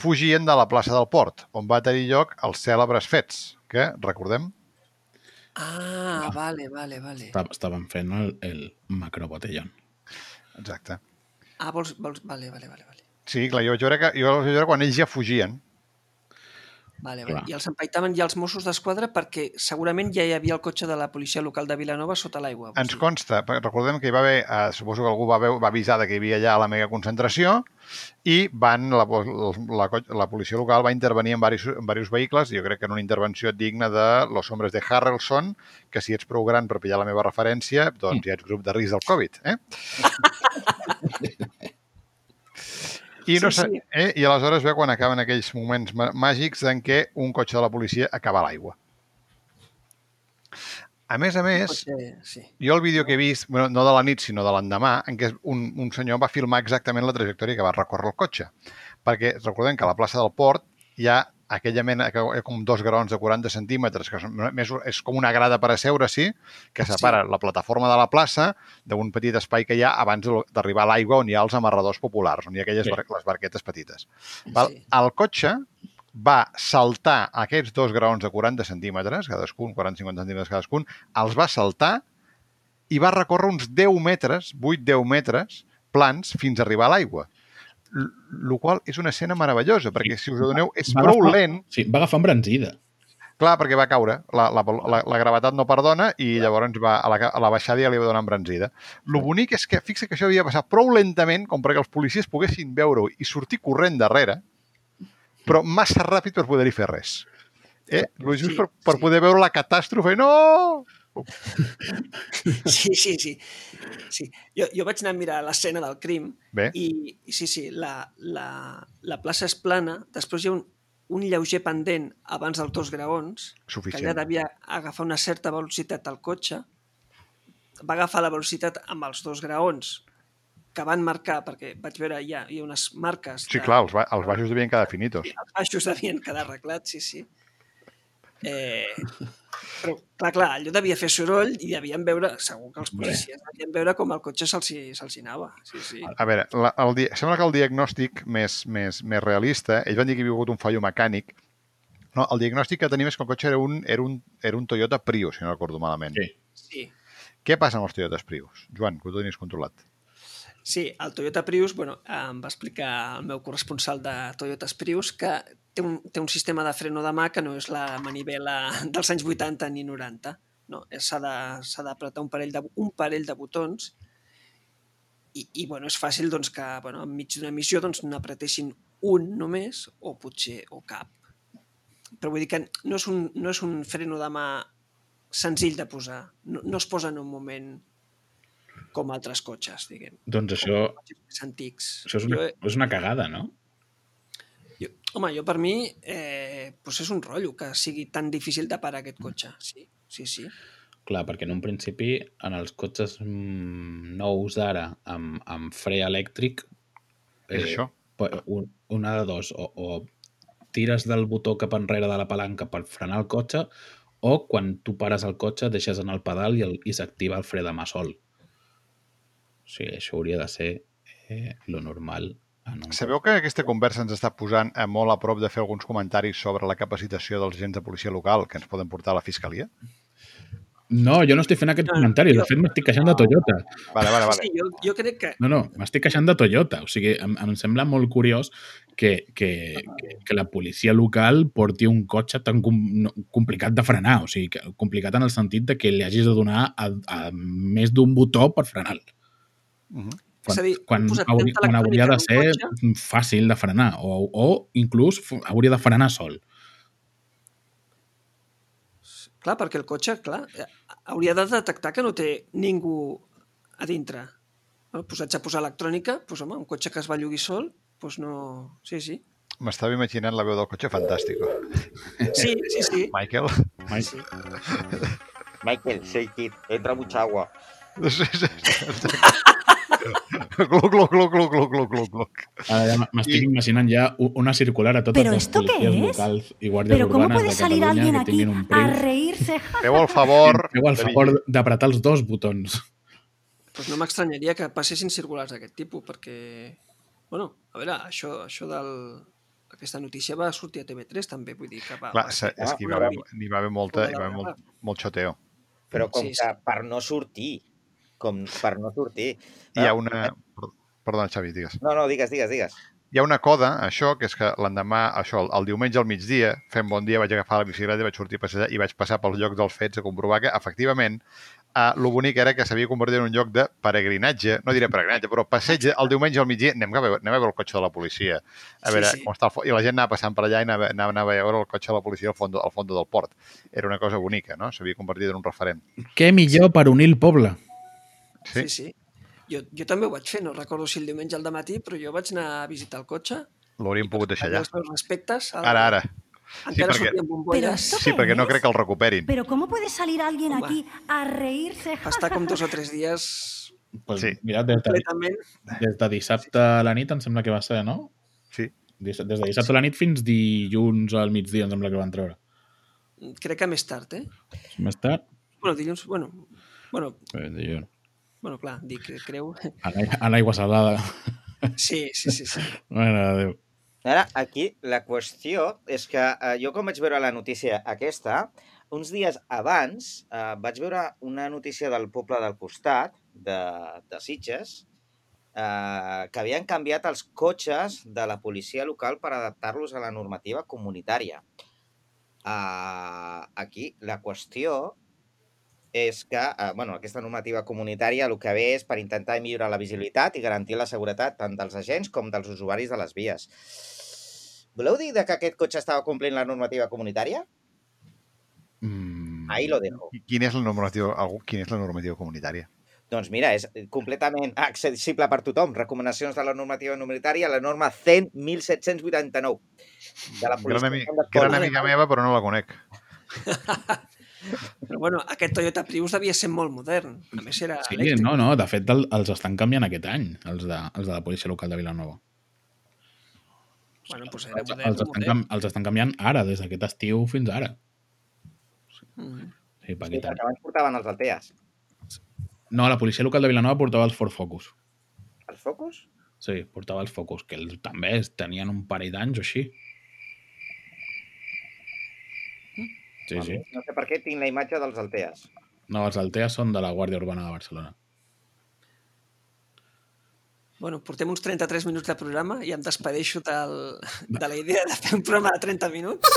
fugien de la plaça del Port, on va tenir lloc els cèlebres fets, que, recordem, Ah, vale, vale, vale. Estava- Estaven fent el, el macrobotellón. exacte. Ah, vols... vols... Vale, vale, vale. vale. Sí, clar, jo vaig veure, que, jo vaig veure quan ells ja fugien. Vale, vale. I els empaitaven ja els Mossos d'Esquadra perquè segurament ja hi havia el cotxe de la policia local de Vilanova sota l'aigua. Ens dir? consta, recordem que hi va haver, eh, suposo que algú va, veu, va avisar de que hi havia allà la mega concentració i van, la, la, la, la policia local va intervenir en diversos, en diversos vehicles, jo crec que en una intervenció digna de Los Hombres de Harrelson, que si ets prou gran per pillar la meva referència, doncs ja ets grup de risc del Covid. Eh? I, no Sí, sí. eh? I aleshores veu quan acaben aquells moments mà- màgics en què un cotxe de la policia acaba l'aigua. A més a més, Cotxe, sí. jo el vídeo que he vist, bueno, no de la nit, sinó de l'endemà, en què un, un senyor va filmar exactament la trajectòria que va recórrer el cotxe. Perquè recordem que a la plaça del Port hi ha aquella mena, que com dos graons de 40 centímetres, que més, és com una grada per asseure, sí, que separa sí. la plataforma de la plaça d'un petit espai que hi ha abans d'arribar a l'aigua on hi ha els amarradors populars, on hi ha aquelles Sí. bar les barquetes petites. Val? Sí. El cotxe va saltar aquests dos graons de 40 centímetres, cadascun, 40-50 centímetres cadascun, els va saltar i va recórrer uns 10 metres, 8-10 metres, plans fins a arribar a l'aigua. Lo qual és una escena meravellosa, perquè si us adoneu, és Va prou agafar- lent, Sí, va agafar embranzida. clar, perquè va caure, la, la, la, la gravetat no perdona i llavors va, a, la, a la baixada ja li va donar embranzida. Lo bonic és que, fixa que això havia passat prou lentament com perquè els policies poguessin veure-ho i sortir corrent darrere, però massa ràpid per poder-hi fer res. Eh? Lo just Sí, per, per sí. poder veure la catàstrofe. No! Sí, sí, sí. sí. Jo, jo vaig anar a mirar l'escena del crim Bé, i, sí, sí, la, la, la plaça és plana, després hi ha un, un lleuger pendent abans dels dos graons, que suficient. allà devia agafar una certa velocitat al cotxe, va agafar la velocitat amb els dos graons que van marcar, perquè vaig veure ja hi ha unes marques Sí, clar, els, ba els baixos devien quedar finitos. els baixos devien quedar arreglats, sí, sí. Eh, però, clar, clar, allò devia fer soroll i devien veure, segur que els policies devien veure com el cotxe se'ls hi anava. Sí, sí. A veure, la, el, sembla que el diagnòstic més, més, més realista, ells van dir que hi havia hagut un fallo mecànic, no, el diagnòstic que tenim és que el cotxe era un, era un, era un Toyota Prius, si no recordo malament. Sí. sí. Què passa amb els Toyotas Prius? Joan, que ho tenies controlat. Sí, el Toyota Prius, bueno, em va explicar el meu corresponsal de Toyotas Prius que té un, té un sistema de freno de mà que no és la manivela dels anys 80 ni 90. No, s'ha d'apretar un, parell de, un parell de botons i, i bueno, és fàcil doncs, que bueno, enmig d'una missió doncs, un només o potser o cap. Però vull dir que no és un, no és un freno de mà senzill de posar. No, no es posa en un moment com altres cotxes, diguem Doncs això, antics. això és, una, Jo, és una cagada, no? jo, home, jo per mi eh, doncs és un rotllo que sigui tan difícil de parar aquest cotxe. Sí, sí, sí. Clar, perquè en un principi, en els cotxes mm, nous d'ara, amb, amb fre elèctric, És això. una de dos, o, o tires del botó cap enrere de la palanca per frenar el cotxe, o quan tu pares el cotxe deixes en el pedal i, el, i s'activa el fre de mà sol. O sigui, això hauria de ser eh, lo normal. En un Sabeu que aquesta conversa ens està posant a molt a prop de fer alguns comentaris sobre la capacitació dels agents de policia local que ens poden portar a la fiscalia? No, jo no estic fent aquest No, comentari. De fet, m'estic queixant de Toyota. Vale, vale, vale. Sí, jo, jo crec que... No, no, m'estic queixant de Toyota. O sigui, em, em sembla molt curiós que, que, que, que la policia local porti un cotxe tan com, no, complicat de frenar. O sigui, que, complicat en el sentit de que li hagis de donar a, a més d'un botó per frenar-lo. Mhm. Quan, És a dir, quan, han posat hauri, tanta quan hauria de ser un fàcil de frenar o, o inclús hauria de frenar sol. Clar, perquè el cotxe, clar, eh, hauria de detectar que no té ningú a dintre. Bueno, posats a posar electrònica, doncs, home, un cotxe que es va lloguir sol, doncs no... Sí, sí. M'estava imaginant la veu del cotxe fantàstico. Sí, sí, sí. Michael? Mai. sí. Michael, shake it, entra mucha agua. Gluc, gluc, gluc, gluc, gluc, gluc, gluc, gluc. Ara ja m'estic I- imaginant ja una circular a totes ¿Pero les esto qué policies es? locals i guàrdies Pero ¿cómo urbanes puede de salir Catalunya alguien que aquí tinguin un a Prius. reírse? Feu el favor... Feu el favor d'apretar els dos botons. Doncs no m'extranyaria que passessin circulars d'aquest tipus, perquè... Bueno, a veure, això, això del... Aquesta notícia va sortir a TV3 també, vull dir que va... Clar, va ser és que hi va haver, n'hi va haver molta, hi va haver molt, molt xoteo. Però com Sí, que per no sortir, com per no sortir... Hi ha una... Perdona, Xavi, digues. No, no, digues, digues, digues. Hi ha una coda, això, que és que l'endemà, això, el, el diumenge al migdia, fent bon dia, vaig agafar la bicicleta, vaig sortir a passejar i vaig passar pel lloc dels fets a comprovar que, efectivament, eh, el bonic era que s'havia convertit en un lloc de peregrinatge, no diré peregrinatge, però passeig el diumenge al migdia, anem a veure, anem a veure el cotxe de la policia, a Sí, veure sí. com està el fo- I la gent anava passant per allà i anava, anava, anava a veure el cotxe de la policia al fons, al fons del port. Era una cosa bonica, no? S'havia convertit en un referent. Què millor per unir el poble? Sí? Sí, sí. Jo, jo també ho vaig fer, no recordo si el diumenge al matí, però jo vaig anar a visitar el cotxe. L'hauríem pogut deixar Allà els meus respectes. al- Ara, ara. Encara perquè- bombolles. Però Sí, perquè no crec que el recuperin. Pero ¿cómo puede salir alguien Home. aquí a reírse? Va estar com dos o tres dies Pues, Sí. Mira, des de, des de dissabte a la nit em sembla que va ser, no? Sí. Des, des de dissabte a la nit fins dilluns al migdia em sembla que van treure. Crec que més tard, eh? Més tard, Bueno, dilluns... Bueno, bueno, eh, dilluns. Bueno clar, dic, creu... A l'aigua- a l'aigua salada. Sí, sí, sí. sí. Mare de Déu. Ara, aquí, la qüestió és que eh, jo quan vaig veure la notícia aquesta, uns dies abans eh, vaig veure una notícia del poble del costat, de, de Sitges, eh, que havien canviat els cotxes de la policia local per adaptar-los a la normativa comunitària. Eh, aquí, la qüestió és que, eh, bueno, aquesta normativa comunitària el que ve és per intentar millorar la visibilitat i garantir la seguretat tant dels agents com dels usuaris de les vies. Voleu dir de que aquest cotxe estava complint la normativa comunitària? Mm. Ahí lo dejo. I Quina és la normativa, algú, quina és la normativa comunitària? Doncs mira, és completament accessible per tothom. Recomanacions de la normativa comunitària, la norma 100 1789 de la Gran, ami, de gran amiga meva, però no la conec. Però bueno, aquest Toyota Prius devia ser molt modern. A més, era Sí, elèctric. no, no, de fet el, els estan canviant aquest any, els de, els de la policia local de Vilanova. Bueno, doncs era modern, els, estan, modern. els estan canviant ara, des d'aquest estiu fins ara. Mm. Sí, per Sí, perquè abans portaven els Alteas. No, la policia local de Vilanova portava els Ford Focus. Els Focus? Sí, portava els Focus, que els, també tenien un parell d'anys o així. Sí, sí. No sé per què tinc la imatge dels Alteas. No, els Altea són de la Guàrdia Urbana de Barcelona. Bueno, portem uns 33 minuts de programa i em despedeixo del, de la idea de fer un programa de 30 minuts.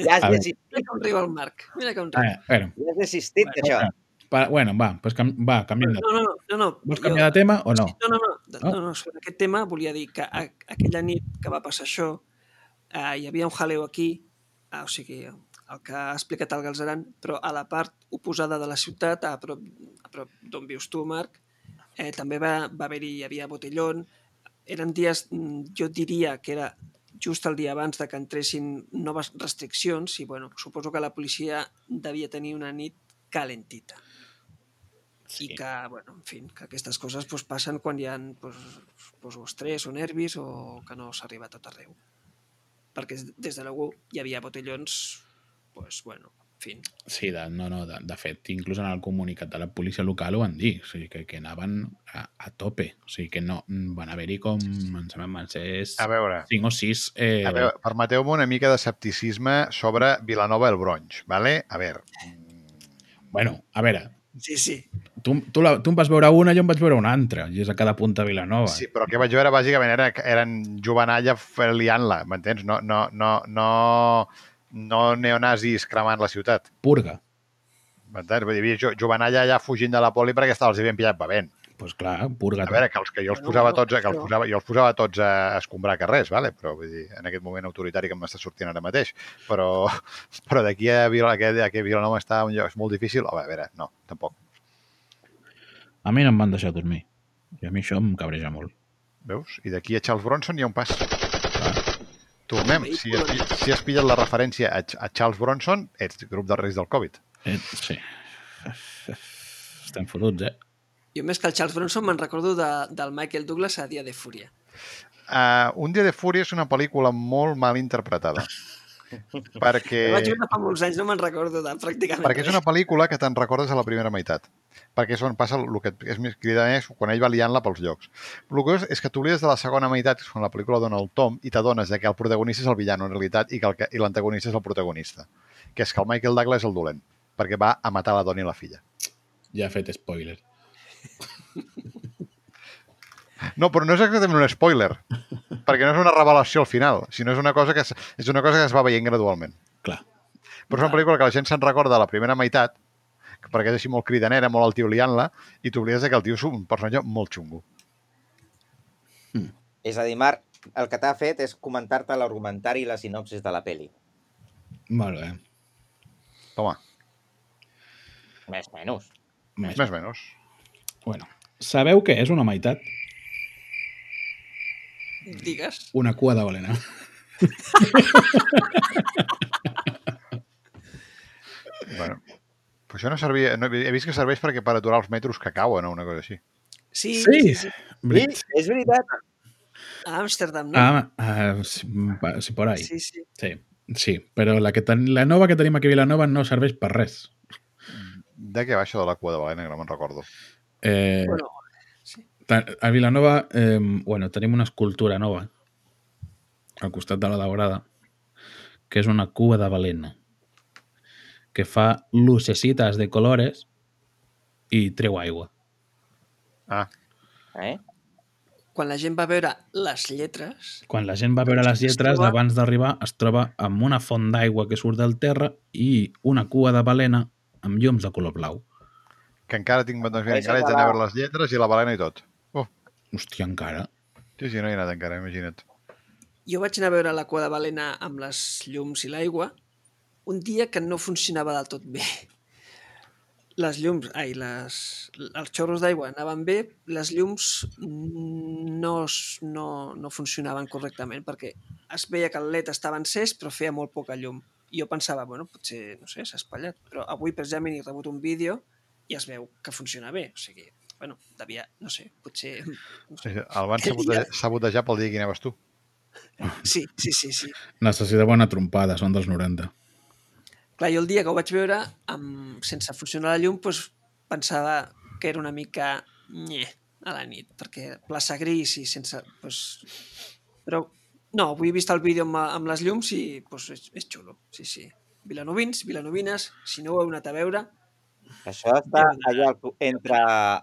Ja has, desistit, Mira com riu el Marc. Mira com riu. Ah, bueno, ja has desistit d'això. pa, bueno, va, pues cam, va, canviem de No, no, no. no, no. Vols canviar de tema o no? No, no, no. No? no, no sobre aquest tema volia dir que a, aquella nit que va passar això eh, hi havia un jaleo aquí, eh, o sigui, el que ha explicat el Galzeran, però a la part oposada de la ciutat, a prop, a prop d'on vius tu, Marc, eh, també va, va haver-hi, hi havia botellón, eren dies, mm, jo diria que era just el dia abans de que entressin noves restriccions i, bueno, suposo que la policia devia tenir una nit calentita Sí. i que, bueno, en fi, que aquestes coses pues, passen quan hi ha pues, pues, o estrès o nervis o que no s'arriba a tot arreu. Perquè des de luego hi havia botellons pues, bueno, fin. Sí, de, no, no, de, de fet, inclús en el comunicat de la policia local ho van dir, o sigui, que, que anaven a, a tope, o sigui, que no, van haver-hi com, em sembla, van ser A veure, 5 o 6... Eh, a veure permeteu-me una mica de escepticisme sobre Vilanova del Bronx, vale? A veure, Bueno, a veure, Sí, sí. Tu, tu, la, tu em vas veure una, jo em vaig veure una altra, i és a cada punta de Vilanova. Sí, però el que vaig veure bàsicament era, eren jovenalla liant-la, m'entens? No, no, no, no, no neonazis cremant la ciutat. Purga. M'entens? Vull dir, hi havia jo- jovenalla allà fugint de la poli perquè estava, els havien pillat bevent. Doncs pues clar, purga. A veure, que, els, que jo els posava tots, a- que els posava, jo els posava tots a escombrar carrers, vale? però vull dir, en aquest moment autoritari que m'està sortint ara mateix. Però, però d'aquí a, Vila, a, que, a que Vilanova està un lloc molt difícil, a veure, no, tampoc. A mi no em van deixar dormir. I a mi això em cabreja molt. Veus? I d'aquí a Charles Bronson hi ha un pas. Clar. Tornem. Si has, si has pillat la referència a, a Charles Bronson, ets grup de risc del Covid. Eh, sí. Estem fotuts, eh? Jo més que el Charles Bronson me'n recordo de, del Michael Douglas a Dia de Fúria. Uh, un dia de fúria és una pel·lícula molt mal interpretada. perquè... Eh... Vaig veure fa molts anys, no me'n recordo de pràcticament Perquè és una pel·lícula que te'n recordes a la primera meitat. Perquè és on passa el que és més cridat és quan ell va liant-la pels llocs. El que és, és que t'oblides de la segona meitat, que és quan la pel·lícula dona el tom, i t'adones de que el protagonista és el villano en realitat i que i l'antagonista és el protagonista. Que és que el Michael Douglas és el dolent, perquè va a matar la dona i la filla. Ja he fet spoiler. No, però no és exactament un spoiler, perquè no és una revelació al final, sinó és una cosa que es, és una cosa que es va veient gradualment. Clar. Però és una pel·lícula que la gent se'n recorda de la primera meitat, perquè és així molt cridanera, molt el tio liant-la, i t'oblides de que el tio és un personatge molt xungo. És a dir, Marc, el que t'ha fet és comentar-te l'argumentari i la sinopsis de la peli. Molt bé. Toma, Més menys. Més. més menys. Bueno, sabeu què és una meitat? Digues. Una cua de balena. Bueno, però això no servia... No, he vist que serveix perquè per aturar els metros que cauen o una cosa així. Sí, Sí. sí, sí. Sí, és veritat. A Amsterdam, no? Ah, ah, sí, por ahí. sí, sí. Sí, sí, però la, que ten, la nova que tenim aquí a Vilanova no serveix per res. De què va això de la cua de balena, que no me'n recordo. Eh, Bueno, a Vilanova eh, bueno, tenim una escultura nova al costat de la daurada que és una cua de balena que fa lucecitas de colores i treu aigua. Ah, Eh? quan la gent va veure les lletres, Quan la gent va veure les Es lletres, troba- abans d'arribar es troba amb una font d'aigua que surt del terra i una cua de balena amb llums de color blau. que encara tinc... Encara haig de d'anar a veure les lletres i la balena i tot. Hòstia, encara. sí, sí, no hi he anat encara, imagina't. jo vaig anar a veure la cua de balena amb les llums i l'aigua un dia que no funcionava del tot bé. Les llums, ai, les, els xorros d'aigua anaven bé, les llums no, no, no funcionaven correctament perquè es veia que el led estava encès però feia molt poca llum. I jo pensava, bueno, potser, no sé, s'ha espatllat. Però avui precisament he rebut un vídeo i es veu que funciona bé. O sigui, bueno, devia, no sé, potser... No sé. El van sabotejar, sabotejar pel dia que anaves tu. Sí, sí, sí, sí. Necessitava una trompada, són dels 90. Clar, jo el dia que ho vaig veure, amb, sense funcionar la llum, doncs, pensava que era una mica nye a la nit, perquè plaça gris i sense... Doncs... Però no, avui he vist el vídeo amb, amb les llums i doncs, és, és xulo, sí, sí. Vilanovins, vilanovines, si no ho heu anat a veure, Això està allà al- entre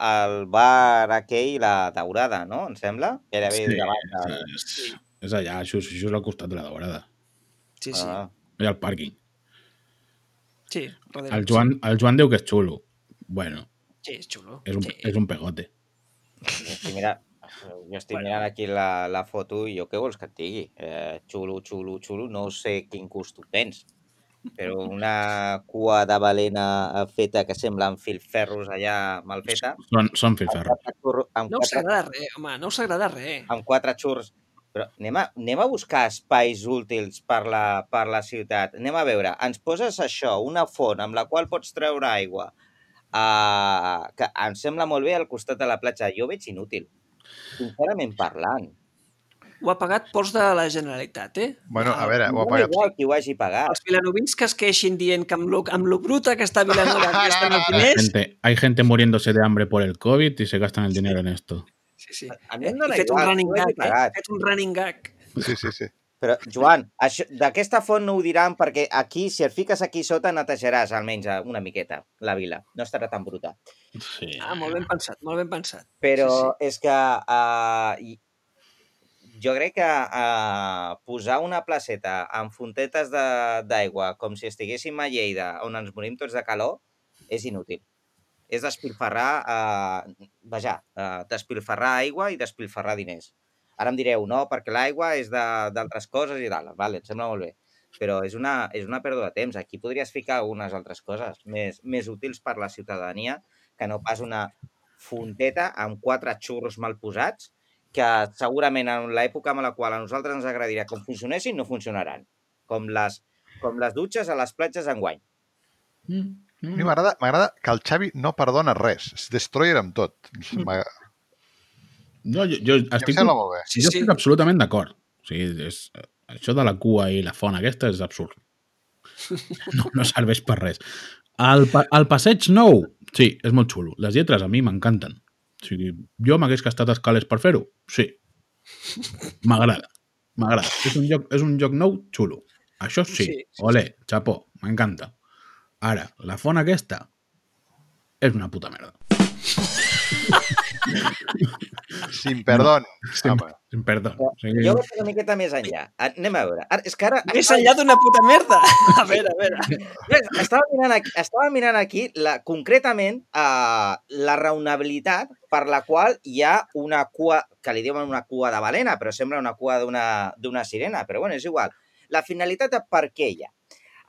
el bar aquell i la daurada, no? Em sembla? Gairebé Sí, davant del... és, és allà, això, això és al costat de la daurada. sí, sí. Ah. Allà al pàrquing. Sí, darrere, El Joan, el Joan diu que és xulo. Bueno, Sí, és xulo. és un, sí. és un pegote. Jo estic mirant, jo estic mirant aquí la, la foto i jo què vols que et digui? Eh, xulo, xulo, xulo, no sé quin gust tu tens. Però una cua de balena feta que sembla amb filferros allà mal feta, Són, són filferros. amb, No us quatre, agrada res, home, no us agrada res. amb quatre xurros. Però anem a, anem a buscar espais útils per la, per la ciutat. Anem a veure, ens poses això, una font amb la qual pots treure aigua, uh, que em sembla molt bé al costat de la platja. Jo ho veig inútil, sincerament parlant. Ho ha pagat Ports de la Generalitat, eh? Bueno, a veure, ho ha pagat... igual qui ho hagi pagat. Els vilanovins que es queixin dient que amb lo, amb lo bruta que està Vilanova que estan els diners... Gente, hay gente muriéndose de hambre por el COVID y se gastan el dinero en esto. Sí, sí. A mi dona fet un running gag, eh? pagat. Fet un running gag. Sí, sí, sí. Però, Joan, això- d'aquesta font no ho diran perquè aquí, si et fiques aquí sota, netejaràs almenys una miqueta la vila. No estarà tan bruta. Sí. Ah, molt ben pensat, molt ben pensat. Però Sí, és que uh, jo crec que uh, posar una placeta amb fontetes d'aigua com si estiguéssim a Lleida, on ens morim tots de calor, és inútil. És despilfarrar, uh, vaja, uh, despilfarrar aigua i despilfarrar diners. Ara em direu, no, perquè l'aigua és d'altres coses i tal. Vale, em sembla molt bé. Però és una, és una pèrdua de temps. Aquí podries ficar algunes altres coses més, més útils per la ciutadania que no pas una fonteta amb quatre xurros mal posats que segurament en l'època en la qual a nosaltres ens agradaria que funcionessin, no funcionaran. Com les, com les dutxes a les platges enguany. Mm, A mi m'agrada m'agrada que el Xavi no perdona res. És destroyer amb tot. M'agrada- No, jo, jo estic, sembla molt bé. Sí, jo sí. estic absolutament d'acord. O sigui, és, això de la cua i la font aquesta és absurd. No, no serveix per res. El, pa, el passeig nou, sí, és molt xulo. Les lletres a mi m'encanten. O sigui, jo m'hagués gastat escales per fer-ho? Sí. M'agrada. M'agrada. És, un lloc, és un lloc nou xulo. Això sí. Sí, sí, sí, sí xapó, m'encanta. Ara, la font aquesta és una puta merda. Sin perdón. Sin, Home, sin perdó. Sigui, Jo vaig una miqueta més enllà. Anem a veure. Ara, és que ara... Més enllà d'una puta merda. A veure, a veure. Ves, Estava mirant aquí, estava mirant aquí la, concretament uh, la raonabilitat per la qual hi ha una cua, que li diuen una cua de balena, però sembla una cua d'una d'una sirena, però bueno, és igual. La finalitat de per què hi ha.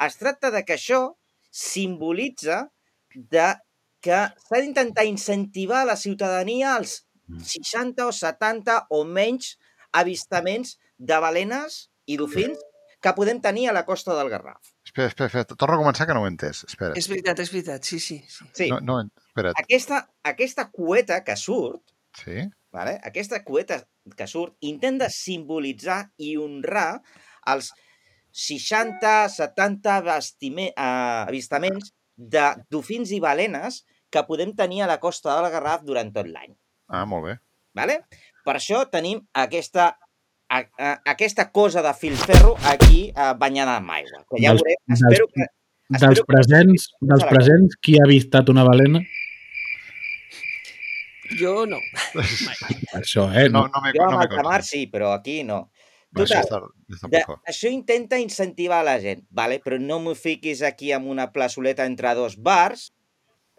Es tracta de que això simbolitza de que s'ha d'intentar incentivar a la ciutadania als 60 o 70 o menys avistaments de balenes i dofins que podem tenir a la costa del Garraf. espera, espera, espera. Torno a començar que no ho he entès. Espera. És veritat, és veritat, sí, sí. sí. Sí, No, no, espera't. aquesta, aquesta cueta que surt, Sí? vale? aquesta cueta que surt, intenta simbolitzar i honrar els 60-70 vestime- eh, avistaments de dofins i balenes que podem tenir a la costa del Garraf durant tot l'any. Ah, molt bé. Vale? Per això tenim aquesta, a, a, aquesta cosa de filferro aquí eh, banyada amb aigua. Que ja Dels- veurem, dels- espero que... dels espero que- presents, dels presents, qui ha avistat una balena? Jo no. Per això, eh? No, No, no m'he Jo no amb m'he alta mar sí, però aquí no. Això Total, està, està de, això intenta incentivar la gent, vale? però no m'ho fiquis aquí amb una plaçoleta entre dos bars,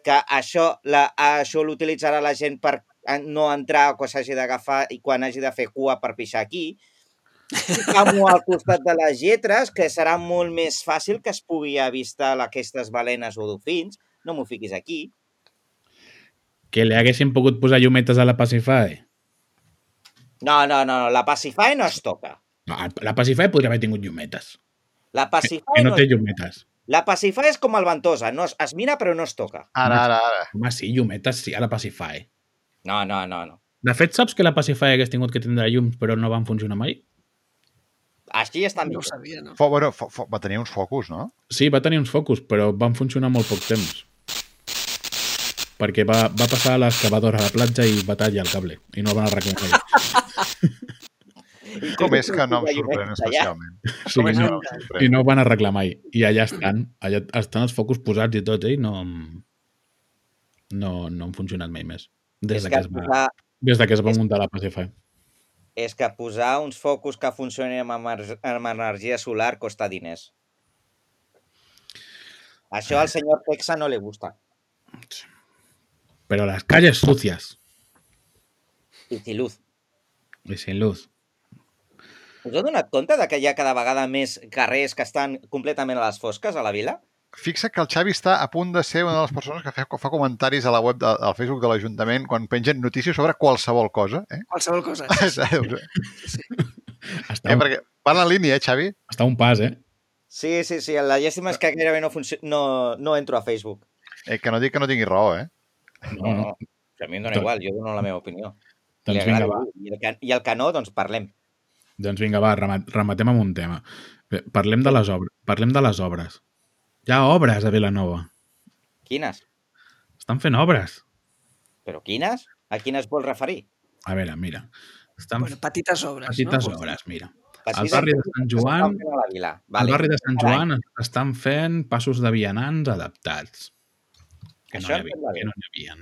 que això la, això l'utilitzarà la gent per no entrar quan s'hagi d'agafar i quan hagi de fer cua per pixar aquí. Ficam-ho al costat de les lletres, que serà molt més fàcil que es pugui avistar aquestes balenes o dofins. No m'ho fiquis aquí. que li haguessin pogut posar llumetes a la Pacify. No, no, no, no, la Pacify no es toca. No, la Pacify podria haver tingut llumetes. La Pacify Que no no, té es... llumetes. La Pacify és com el Ventosa, no, es, es mira però no es toca. Ara, ara, ara. Home, sí, llumetes sí, a la Pacify. No, no, no, no. De fet, saps que la Pacify hagués tingut que tindre llums però no van funcionar mai? Així està No ho millor. sabia, no. Fo, bueno, fo, fo, va tenir uns focus, no? Sí, va tenir uns focus, però van funcionar molt poc temps. Perquè va, va passar l'excavadora a la platja i va tallar el cable. I no el van arreglar. Com és que no em sorprèn especialment? Sí, Com és que no, no I no ho van arreglar mai. I allà estan. Allà estan els focus posats i tot, eh? i no... No, no han funcionat mai més. Des de que, que, es va, posar, des de que es va és- muntar la Pacify. és que posar uns focus que funcionin amb, amb energia solar costa diners. Això al senyor Texa no li gusta. Pero las calles sucias I si luz. y sin luz. Us heu donat compte de que hi ha cada vegada més carrers que estan completament a les fosques a la vila? Fixa que el Xavi està a punt de ser una de les persones que fa, fa comentaris a la web de, al Facebook de l'Ajuntament quan pengen notícies sobre qualsevol cosa. Eh? Qualsevol cosa. Saps? Està, eh, un, perquè va en la línia, eh, Xavi? està un pas, eh? Sí, sí, sí. La llàstima és que gairebé no, funcio- no, no entro a Facebook. eh? Que no dic que no tingui raó, eh? No, no. A mi em dona igual, jo dono la meva opinió. Doncs vinga, va. I el, que, I el que no, doncs parlem. Doncs vinga, va, remat, rematem amb un tema. Bé, Parlem de les obres. Parlem de les obres. Hi ha obres a Vilanova. Quines? Estan fent obres. Però quines? A quines vols referir? A veure, mira. Estan Bueno, petites obres, petites no? obres, mira. Al barri de Sant Joan- vila. Al barri de Sant. Joan estan fent passos de vianants adaptats. Que no Això hi em havia, que no n'hi havia.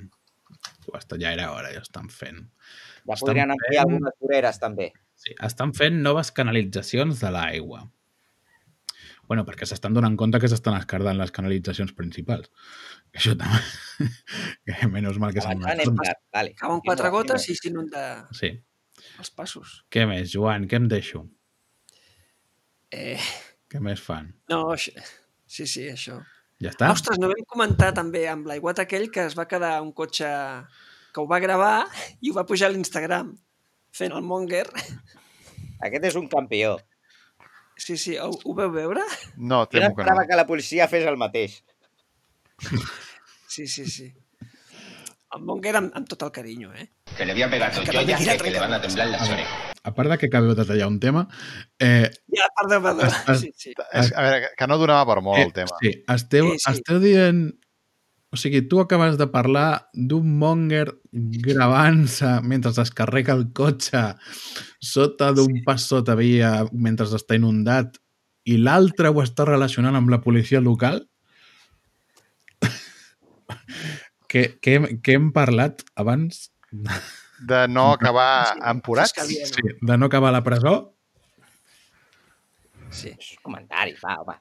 Ja era hora, ja estan fent. Ja estan podrien ampliar fent- algunes voreres, també. Sí, estan fent noves canalitzacions de l'aigua. bueno, perquè s'estan donant compte que s'estan escardant les canalitzacions principals. Això també... que menys mal que s'han tard. Vale. Cauen quatre gotes i s'inunda Sí. els passos. Què més, Joan? Què em deixo? Eh, Què més fan? no, això- sí, sí, això. Ja està? Ostres, no vam comentar també amb l'aiguat aquell que es va quedar un cotxe que ho va gravar i ho va pujar a l'Instagram fent el monger. Aquest és un campió. Sí, sí, ho, ho veu veure? No, temo que no. esperava que la policia fes el mateix. Sí, sí, sí. El monger amb, amb tot el carinyo, eh? Que le voy a pegar dos Que que, le van a temblar ver. orejas. A part de que acabeu de tallar un tema, eh, Ja, perdó, perdó. Es- Sí, sí. És, a veure, que no donava per molt el eh, tema. sí, esteu, Sí, sí. esteu dient... O sigui, tu acabes de parlar d'un monger gravant-se mentre es carrega el cotxe sota d'un pas sota via mentre està inundat i l'altre ho està relacionant amb la policia local? que, que, que hem parlat abans De no acabar empurats. Sí, de no acabar a la presó? Sí. Comentari, va, home.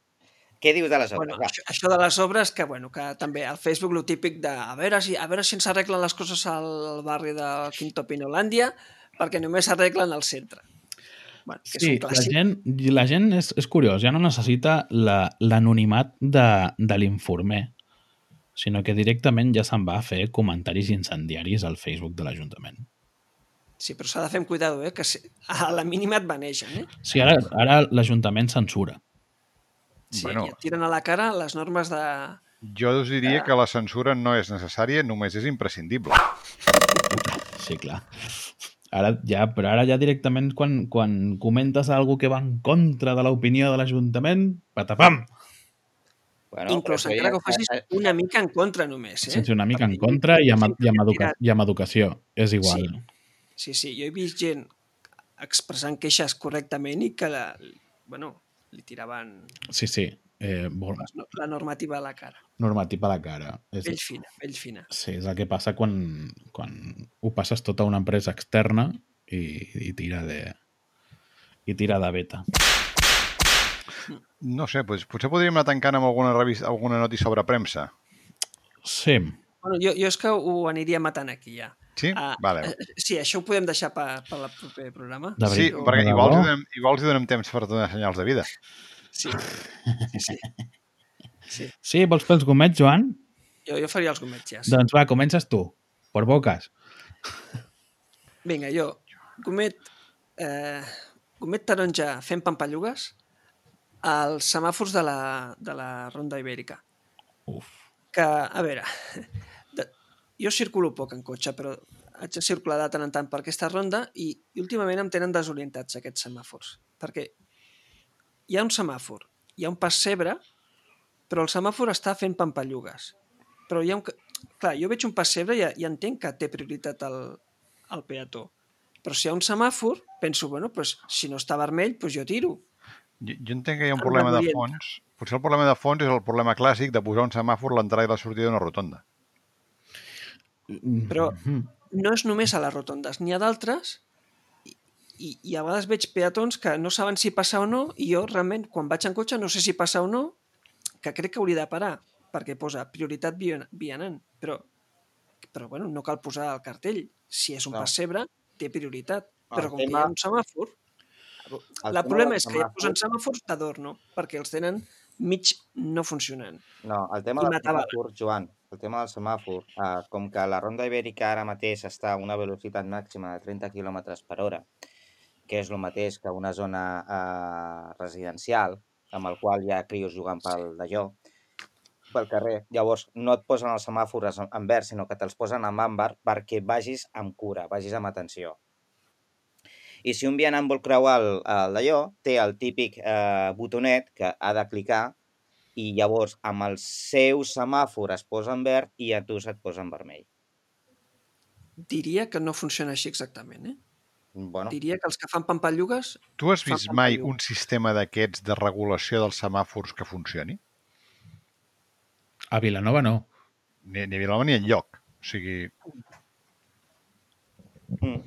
Què dius de les obres? Bueno, això, això de les obres, que, bueno, que també al Facebook lo típic de a veure si, a veure si ens arreglen les coses al barri de Quinto Pinolàndia perquè només s'arreglen al centre. Bueno, que és Sí, la gent, la gent és, és curiós, ja no necessita la- l'anonimat de, de l'informer, sinó que directament ja se'n va a fer comentaris incendiaris al Facebook de l'Ajuntament. Sí, però s'ha de fer amb cuidado, eh? que si, a la mínima et banegen. Eh? Sí, ara, ara l'Ajuntament censura. Sí, Bueno. et tiren a la cara les normes de... Jo us diria que la censura no és necessària, només és imprescindible. Sí, clar. Ara ja, però ara ja directament quan, quan comentes algú que va en contra de l'opinió de l'Ajuntament, patapam! Bueno, Inclús encara ja- que ho facis eh, una mica en contra només. Eh? Sense una mica en contra i amb, i amb, educa i amb educació. És igual. Sí. Sí, sí, jo he vist gent expressant queixes correctament i que la, bueno, li tiraven Sí, sí. Eh, no- la normativa a la cara. normativa a la cara. És, Pell fina, pell fina. Sí, és el que passa quan, quan ho passes tot a una empresa externa i, i tira de i tira de beta. No sé, doncs, potser podríem anar tancant amb alguna, revista, alguna notícia sobre premsa. Sí, Bueno, jo, jo és que ho aniria matant aquí ja. Sí? Ah, vale. eh, Sí, això ho podem deixar per, per el proper programa. De Sí, veritat. perquè igual els, donem, igual els donem temps per donar senyals de vida. Sí, sí, sí. sí. Sí, vols fer els gomets, Joan? Jo, jo faria els gomets ja. Sí. Doncs va, comences tu. Per boques. Vinga, jo, gomet, eh, gomet taronja fent pampallugues als semàfors de la, de la Ronda Ibèrica. Uf. Que, a veure, jo circulo poc en cotxe, però haig de circular de tant en tant per aquesta ronda i, i últimament em tenen desorientats aquests semàfors. Perquè hi ha un semàfor, hi ha un pas cebre, però el semàfor està fent pampallugues. Però hi ha un... Clar, jo veig un pas cebre i, i entenc que té prioritat el, el peató. Però si hi ha un semàfor, penso, bueno, pues, si no està vermell, pues jo tiro. Jo, jo entenc que hi ha un Em problema de fons. Potser el problema de fons és el problema clàssic de posar un semàfor a l'entrada i la sortida d'una rotonda. Però- no és només a les rotondes, n'hi ha d'altres i, i, a vegades veig peatons que no saben si passar o no i jo realment quan vaig en cotxe no sé si passar o no que crec que hauria de parar perquè posa prioritat via- vianant però, però bueno, no cal posar el cartell. Si és un No. pessebre té prioritat. El però com que hi tema- ha un semàfor El tema problema és que posen semàfors d'adorno perquè els tenen mig no funcionant No, el tema I del semàfor, Joan, el tema del semàfor, eh, com que la ronda ibèrica ara mateix està a una velocitat màxima de 30 km per hora, que és el mateix que una zona eh, residencial, amb el qual hi ha crios jugant pel d'allò, pel carrer. Llavors, no et posen els semàfors en verd, sinó que te'ls posen en àmbar perquè vagis amb cura, vagis amb atenció. I si un vianant vol creuar el- el d'allò, té el típic eh, botonet que ha de clicar i llavors amb el seu semàfor es posa en verd i a tu se't posa en vermell. Diria que no funciona així exactament, eh? Bueno, Diria que els que fan pampallugues... Tu has vist mai un sistema d'aquests de regulació dels semàfors que funcioni? A Vilanova no. Ni, ni a Vilanova ni enlloc. O sigui, mm,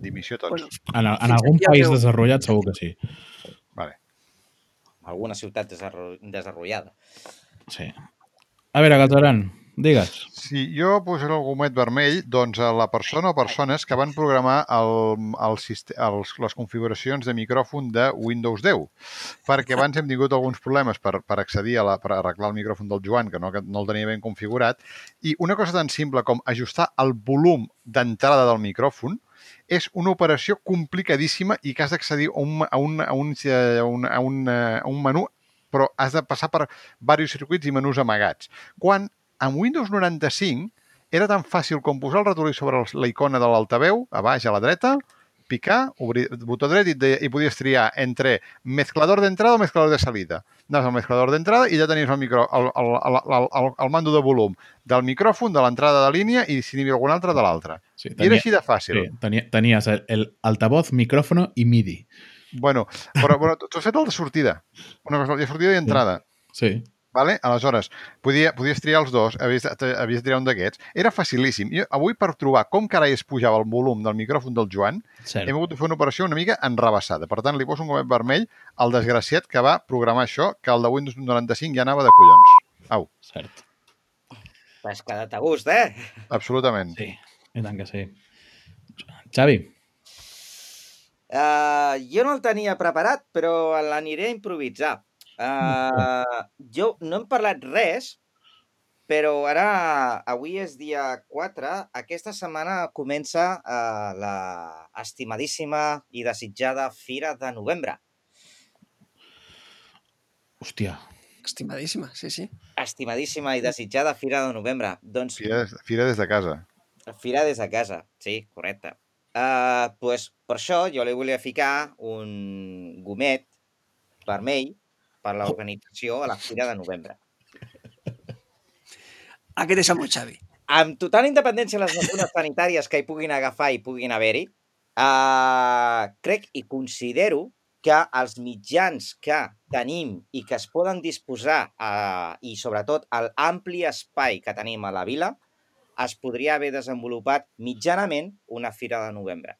dimissió tots. Bueno, En, en algun país meu- desenvolupat segur que sí. Vale. alguna ciutat desarrollada. sí. A veure, Galtaran, digues. Si jo posaré el gomet vermell, doncs a la persona o persones que van programar el, el, els, les configuracions de micròfon de Windows 10. Perquè abans hem tingut alguns problemes per, per accedir a la, per arreglar el micròfon del Joan, que no, que no el tenia ben configurat, i una cosa tan simple com ajustar el volum d'entrada del micròfon és una operació complicadíssima i que has d'accedir a, un, a, un, a, un, a, un, a, un, a un menú però has de passar per diversos circuits i menús amagats. Quan amb Windows 95 era tan fàcil com posar el ratolí sobre la icona de l'altaveu, a baix a la dreta, picar, obrir botó dret i, deia, i podies triar entre mezclador d'entrada o mezclador de salida. Anaves al mezclador d'entrada i ja tenies el, micro, el, el, el, el, el, el mando de volum del micròfon, de l'entrada de línia i si n'hi havia algun altre de l'altre. Sí, I era així de fàcil. sí, tenia, tenies el, el altavoz, micrófono i MIDI. Bueno, però, però tu has fet el de sortida. Una cosa, de sortida i entrada. Sí. Vale? Aleshores, podia, podies triar els dos, havies, havies de triar un d'aquests. Era facilíssim. Jo, avui, per trobar com carai es pujava el volum del micròfon del Joan, Cert. hem hagut de fer una operació una mica enrabassada. Per tant, li poso un gomet vermell al desgraciat que va programar això, que el de Windows 95 ja anava de collons. Au, Cert. T'has quedat a gust, eh? absolutament. Sí, i tant que sí. Xavi, Uh, jo no el tenia preparat, però l'aniré a improvisar. Uh, jo no hem parlat res, però ara, avui és dia 4, aquesta setmana comença uh, la estimadíssima i desitjada Fira de Novembre. hòstia, Estimadíssima, sí, sí. Estimadíssima i desitjada Fira de Novembre. Doncs Fira, fira des de casa. Fira des de casa, sí, correcte. Uh, pues, per això jo li volia ficar un gomet vermell per l'organització a la Fira de Novembre. Aquest és el meu Xavi. Amb total independència de les mesures sanitàries que hi puguin agafar i puguin haver-hi, uh, crec i considero que els mitjans que tenim i que es poden disposar, uh, i sobretot l'ampli espai que tenim a la vila, es podria haver desenvolupat mitjanament una fira de novembre.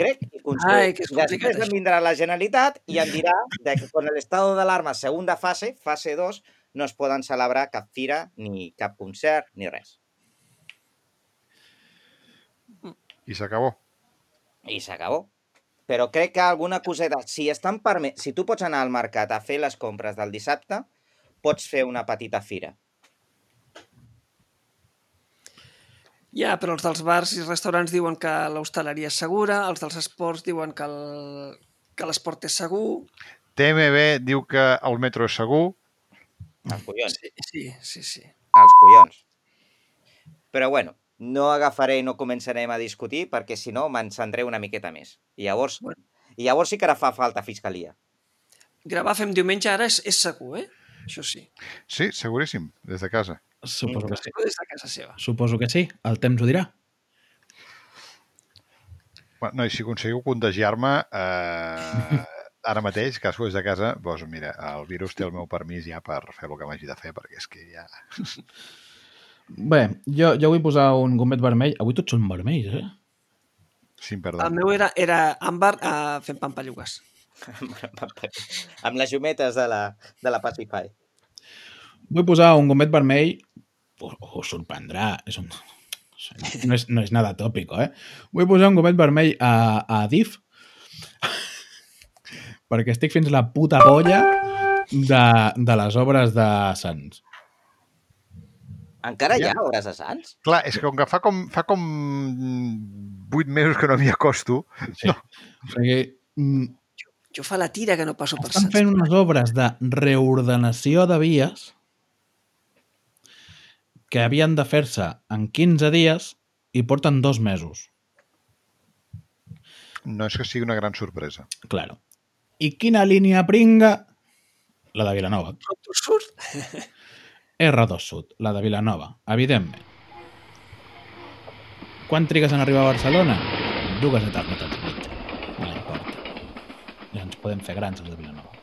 Crec i considero. Ai, que Després em això. vindrà la Generalitat i em dirà de que con el estado d'alarma segunda fase, fase 2, no es poden celebrar cap fira, ni cap concert, ni res. I s'acabó. I s'acabó. Però crec que alguna coseta... Si, estan perme... si tu pots anar al mercat a fer les compres del dissabte, pots fer una petita fira. Ja, però els dels bars i restaurants diuen que l'hostaleria és segura, els dels esports diuen que el- que l'esport és segur. TMB diu que el metro és segur. Els collons. Sí, sí, sí. sí. Els collons. Però bueno, no agafaré i no començarem a discutir perquè si no m'encendré una miqueta més. I llavors, Bueno. i llavors sí que ara fa falta fiscalia. Gravar fem diumenge ara és, és segur, eh? Això sí. Sí, seguríssim, des de casa. Suposo que sí. Des de casa seva. Suposo que sí, el temps ho dirà. Bueno, no, i si aconseguiu contagiar-me eh, ara mateix, cadascú des de casa, doncs mira, el virus té el meu permís ja per fer el que m'hagi de fer, perquè és que ja... Bé, jo, jo vull posar un gomet vermell. Avui tots són vermells, eh? Sin El perdó. meu era, era àmbar uh, fent pampallugues. amb les llumetes de la, de la Pacify. Vull posar un gomet vermell... Us sorprendrà. És un... No és, no és nada tòpico, eh? Vull posar un gomet vermell a, a DIF perquè estic fins la puta polla de, de les obres de Sants. Encara hi ha hores de Sants? Clar, és que com que fa com, fa com 8 mesos que no m'hi acosto, Sí. No. O sigui, mm, Jo fa la tira que no passo per estan Sants. fent unes obres de reordenació de vies que havien de fer-se en 15 dies i porten dos mesos. No és que sigui una gran sorpresa. Claro. I quina línia pringa? La de Vilanova. Rotor Sud? R2 Sud, la de Vilanova, evidentment. Quan trigues en arribar a Barcelona? Dues eternitats i mitja. No importa. Ja ens podem fer grans, els de Vilanova.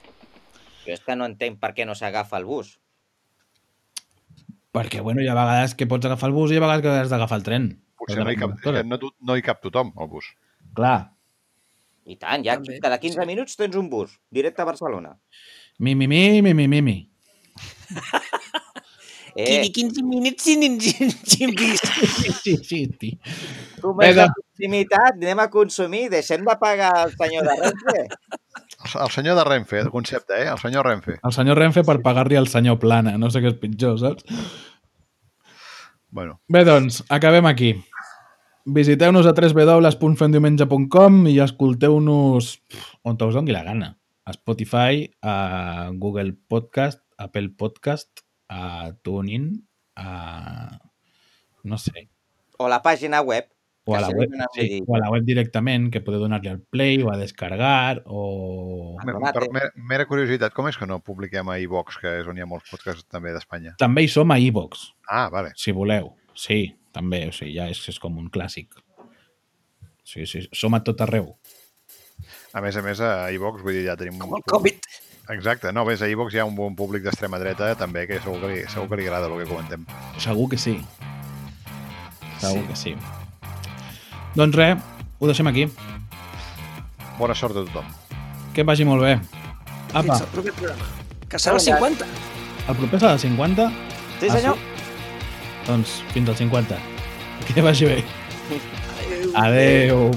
Jo és que no entenc per què no s'agafa el bus. Perquè, bueno, hi ha vegades que pots agafar el bus i hi ha vegades que has d'agafar el tren. Potser no hi, cap, no, no hi cap tothom, al bus. Clar. I tant, ja També. cada 15 minuts tens un bus, directe a Barcelona. Mi, mi, mi, mi, mi, mi, mi. Eh, Quini 15 minuts sin vist. Sí, sí, sí, sí. tu més de proximitat, anem a consumir, deixem de pagar el senyor de Renfe. El, senyor de Renfe, el concepte, eh? El senyor Renfe. El senyor Renfe per pagar-li al senyor Plana. No sé què és pitjor, saps? Bueno, Bé, doncs, acabem aquí. Visiteu-nos a www.fendiumenge.com i escolteu-nos on us doni la gana. A Spotify, a Google Podcast, Apple Podcast, a TuneIn, a... no sé, O la pàgina web. O a la web, sí, o a la web directament, que podeu donar-li al play o a descargar, o... Ah, per mer, mera curiositat, com és que no publiquem a iVox, que és on hi ha molts podcasts també d'Espanya? També hi som a iVox, Ah, vale. si voleu. Sí, també, o sigui, ja és, és com un clàssic. Sí, sí, som a tot arreu. A més a més, a iVox, vull dir, ja tenim... Com el Covid. Exacte. No, ves, a iVox hi ha un bon públic d'extrema dreta també, que segur que, li, segur que li agrada el que comentem. Segur que sí. Segur sí. que sí. Doncs res, ho deixem aquí. Bona sort a tothom. Que vagi molt bé. Apa, Fins al proper programa. Que serà el 50. el proper serà el 50? Sí, Ah, senyor. Doncs fins al 50. Que vagi bé. Adéu. Adeu.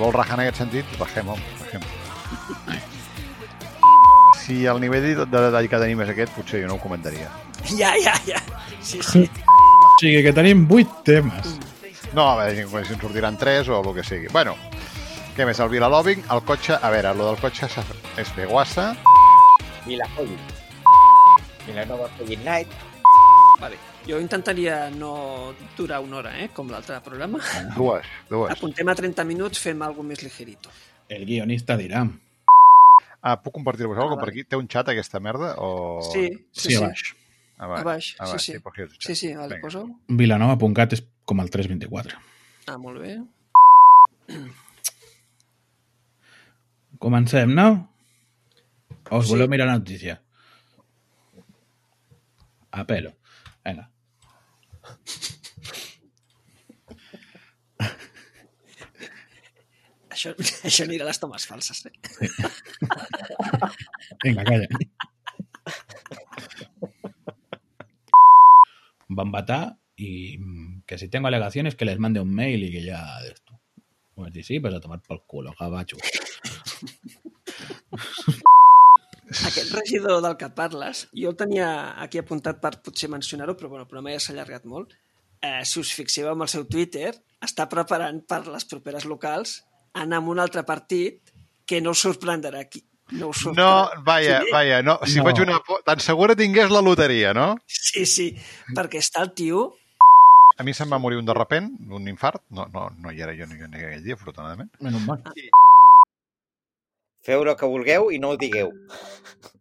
Vol rajar en aquest sentit, rajem, home, rajem. Si el nivell de de detall que tenim és aquest, potser jo no ho comentaria. Ja, ja, ja. Sí, sí. O sigui que tenim 8 temes. No, a veure si en sortiran 3 o el que sigui. Bueno, què més? El Vilalòbing, el cotxe... A veure, lo del cotxe és de guassa. Vilajoy. Vilanova Colin Night. Vale. Jo intentaria no durar una hora, eh? com l'altre programa. Dues, dues. Apuntem a 30 minuts, fem alguna més ligerito. El guionista dirà. Ah, puc compartir-vos alguna cosa per aquí? Té un xat aquesta merda? O... Sí, Sí, sí, a baix. A baix, A baix, a baix, sí, sí. Sí, sí, vale, posa-ho. Vilanova.cat és com el 324. Ah, molt bé. Comencem, no? O us Sí. voleu mirar la notícia? A pelo. Vinga. Això, això anirà a les tomes falses. Eh? Vinga, calla. Van y mm, que si tengo alegaciones que les mande un mail y que ya de esto. Pues sí, pues a tomar por culo, gabacho. Aquest regidor del que parles, jo el tenia aquí apuntat per potser mencionar-ho, però bueno, el programa ja s'ha allargat molt. Eh, si us fixeu amb el seu Twitter, està preparant per les properes locals anar amb un altre partit que no us sorprendrà aquí. No, us No, sorprendrà. vaja, Sí? vaja, no. Si No. faig una... Tan segura tingués la loteria, no? Sí, sí, perquè està el tio... A mi se'm va morir un de repent, un infart. No, no, no hi era jo ni, ni aquell dia, afortunadament. Menos mal. Feu el que vulgueu i no ho digueu.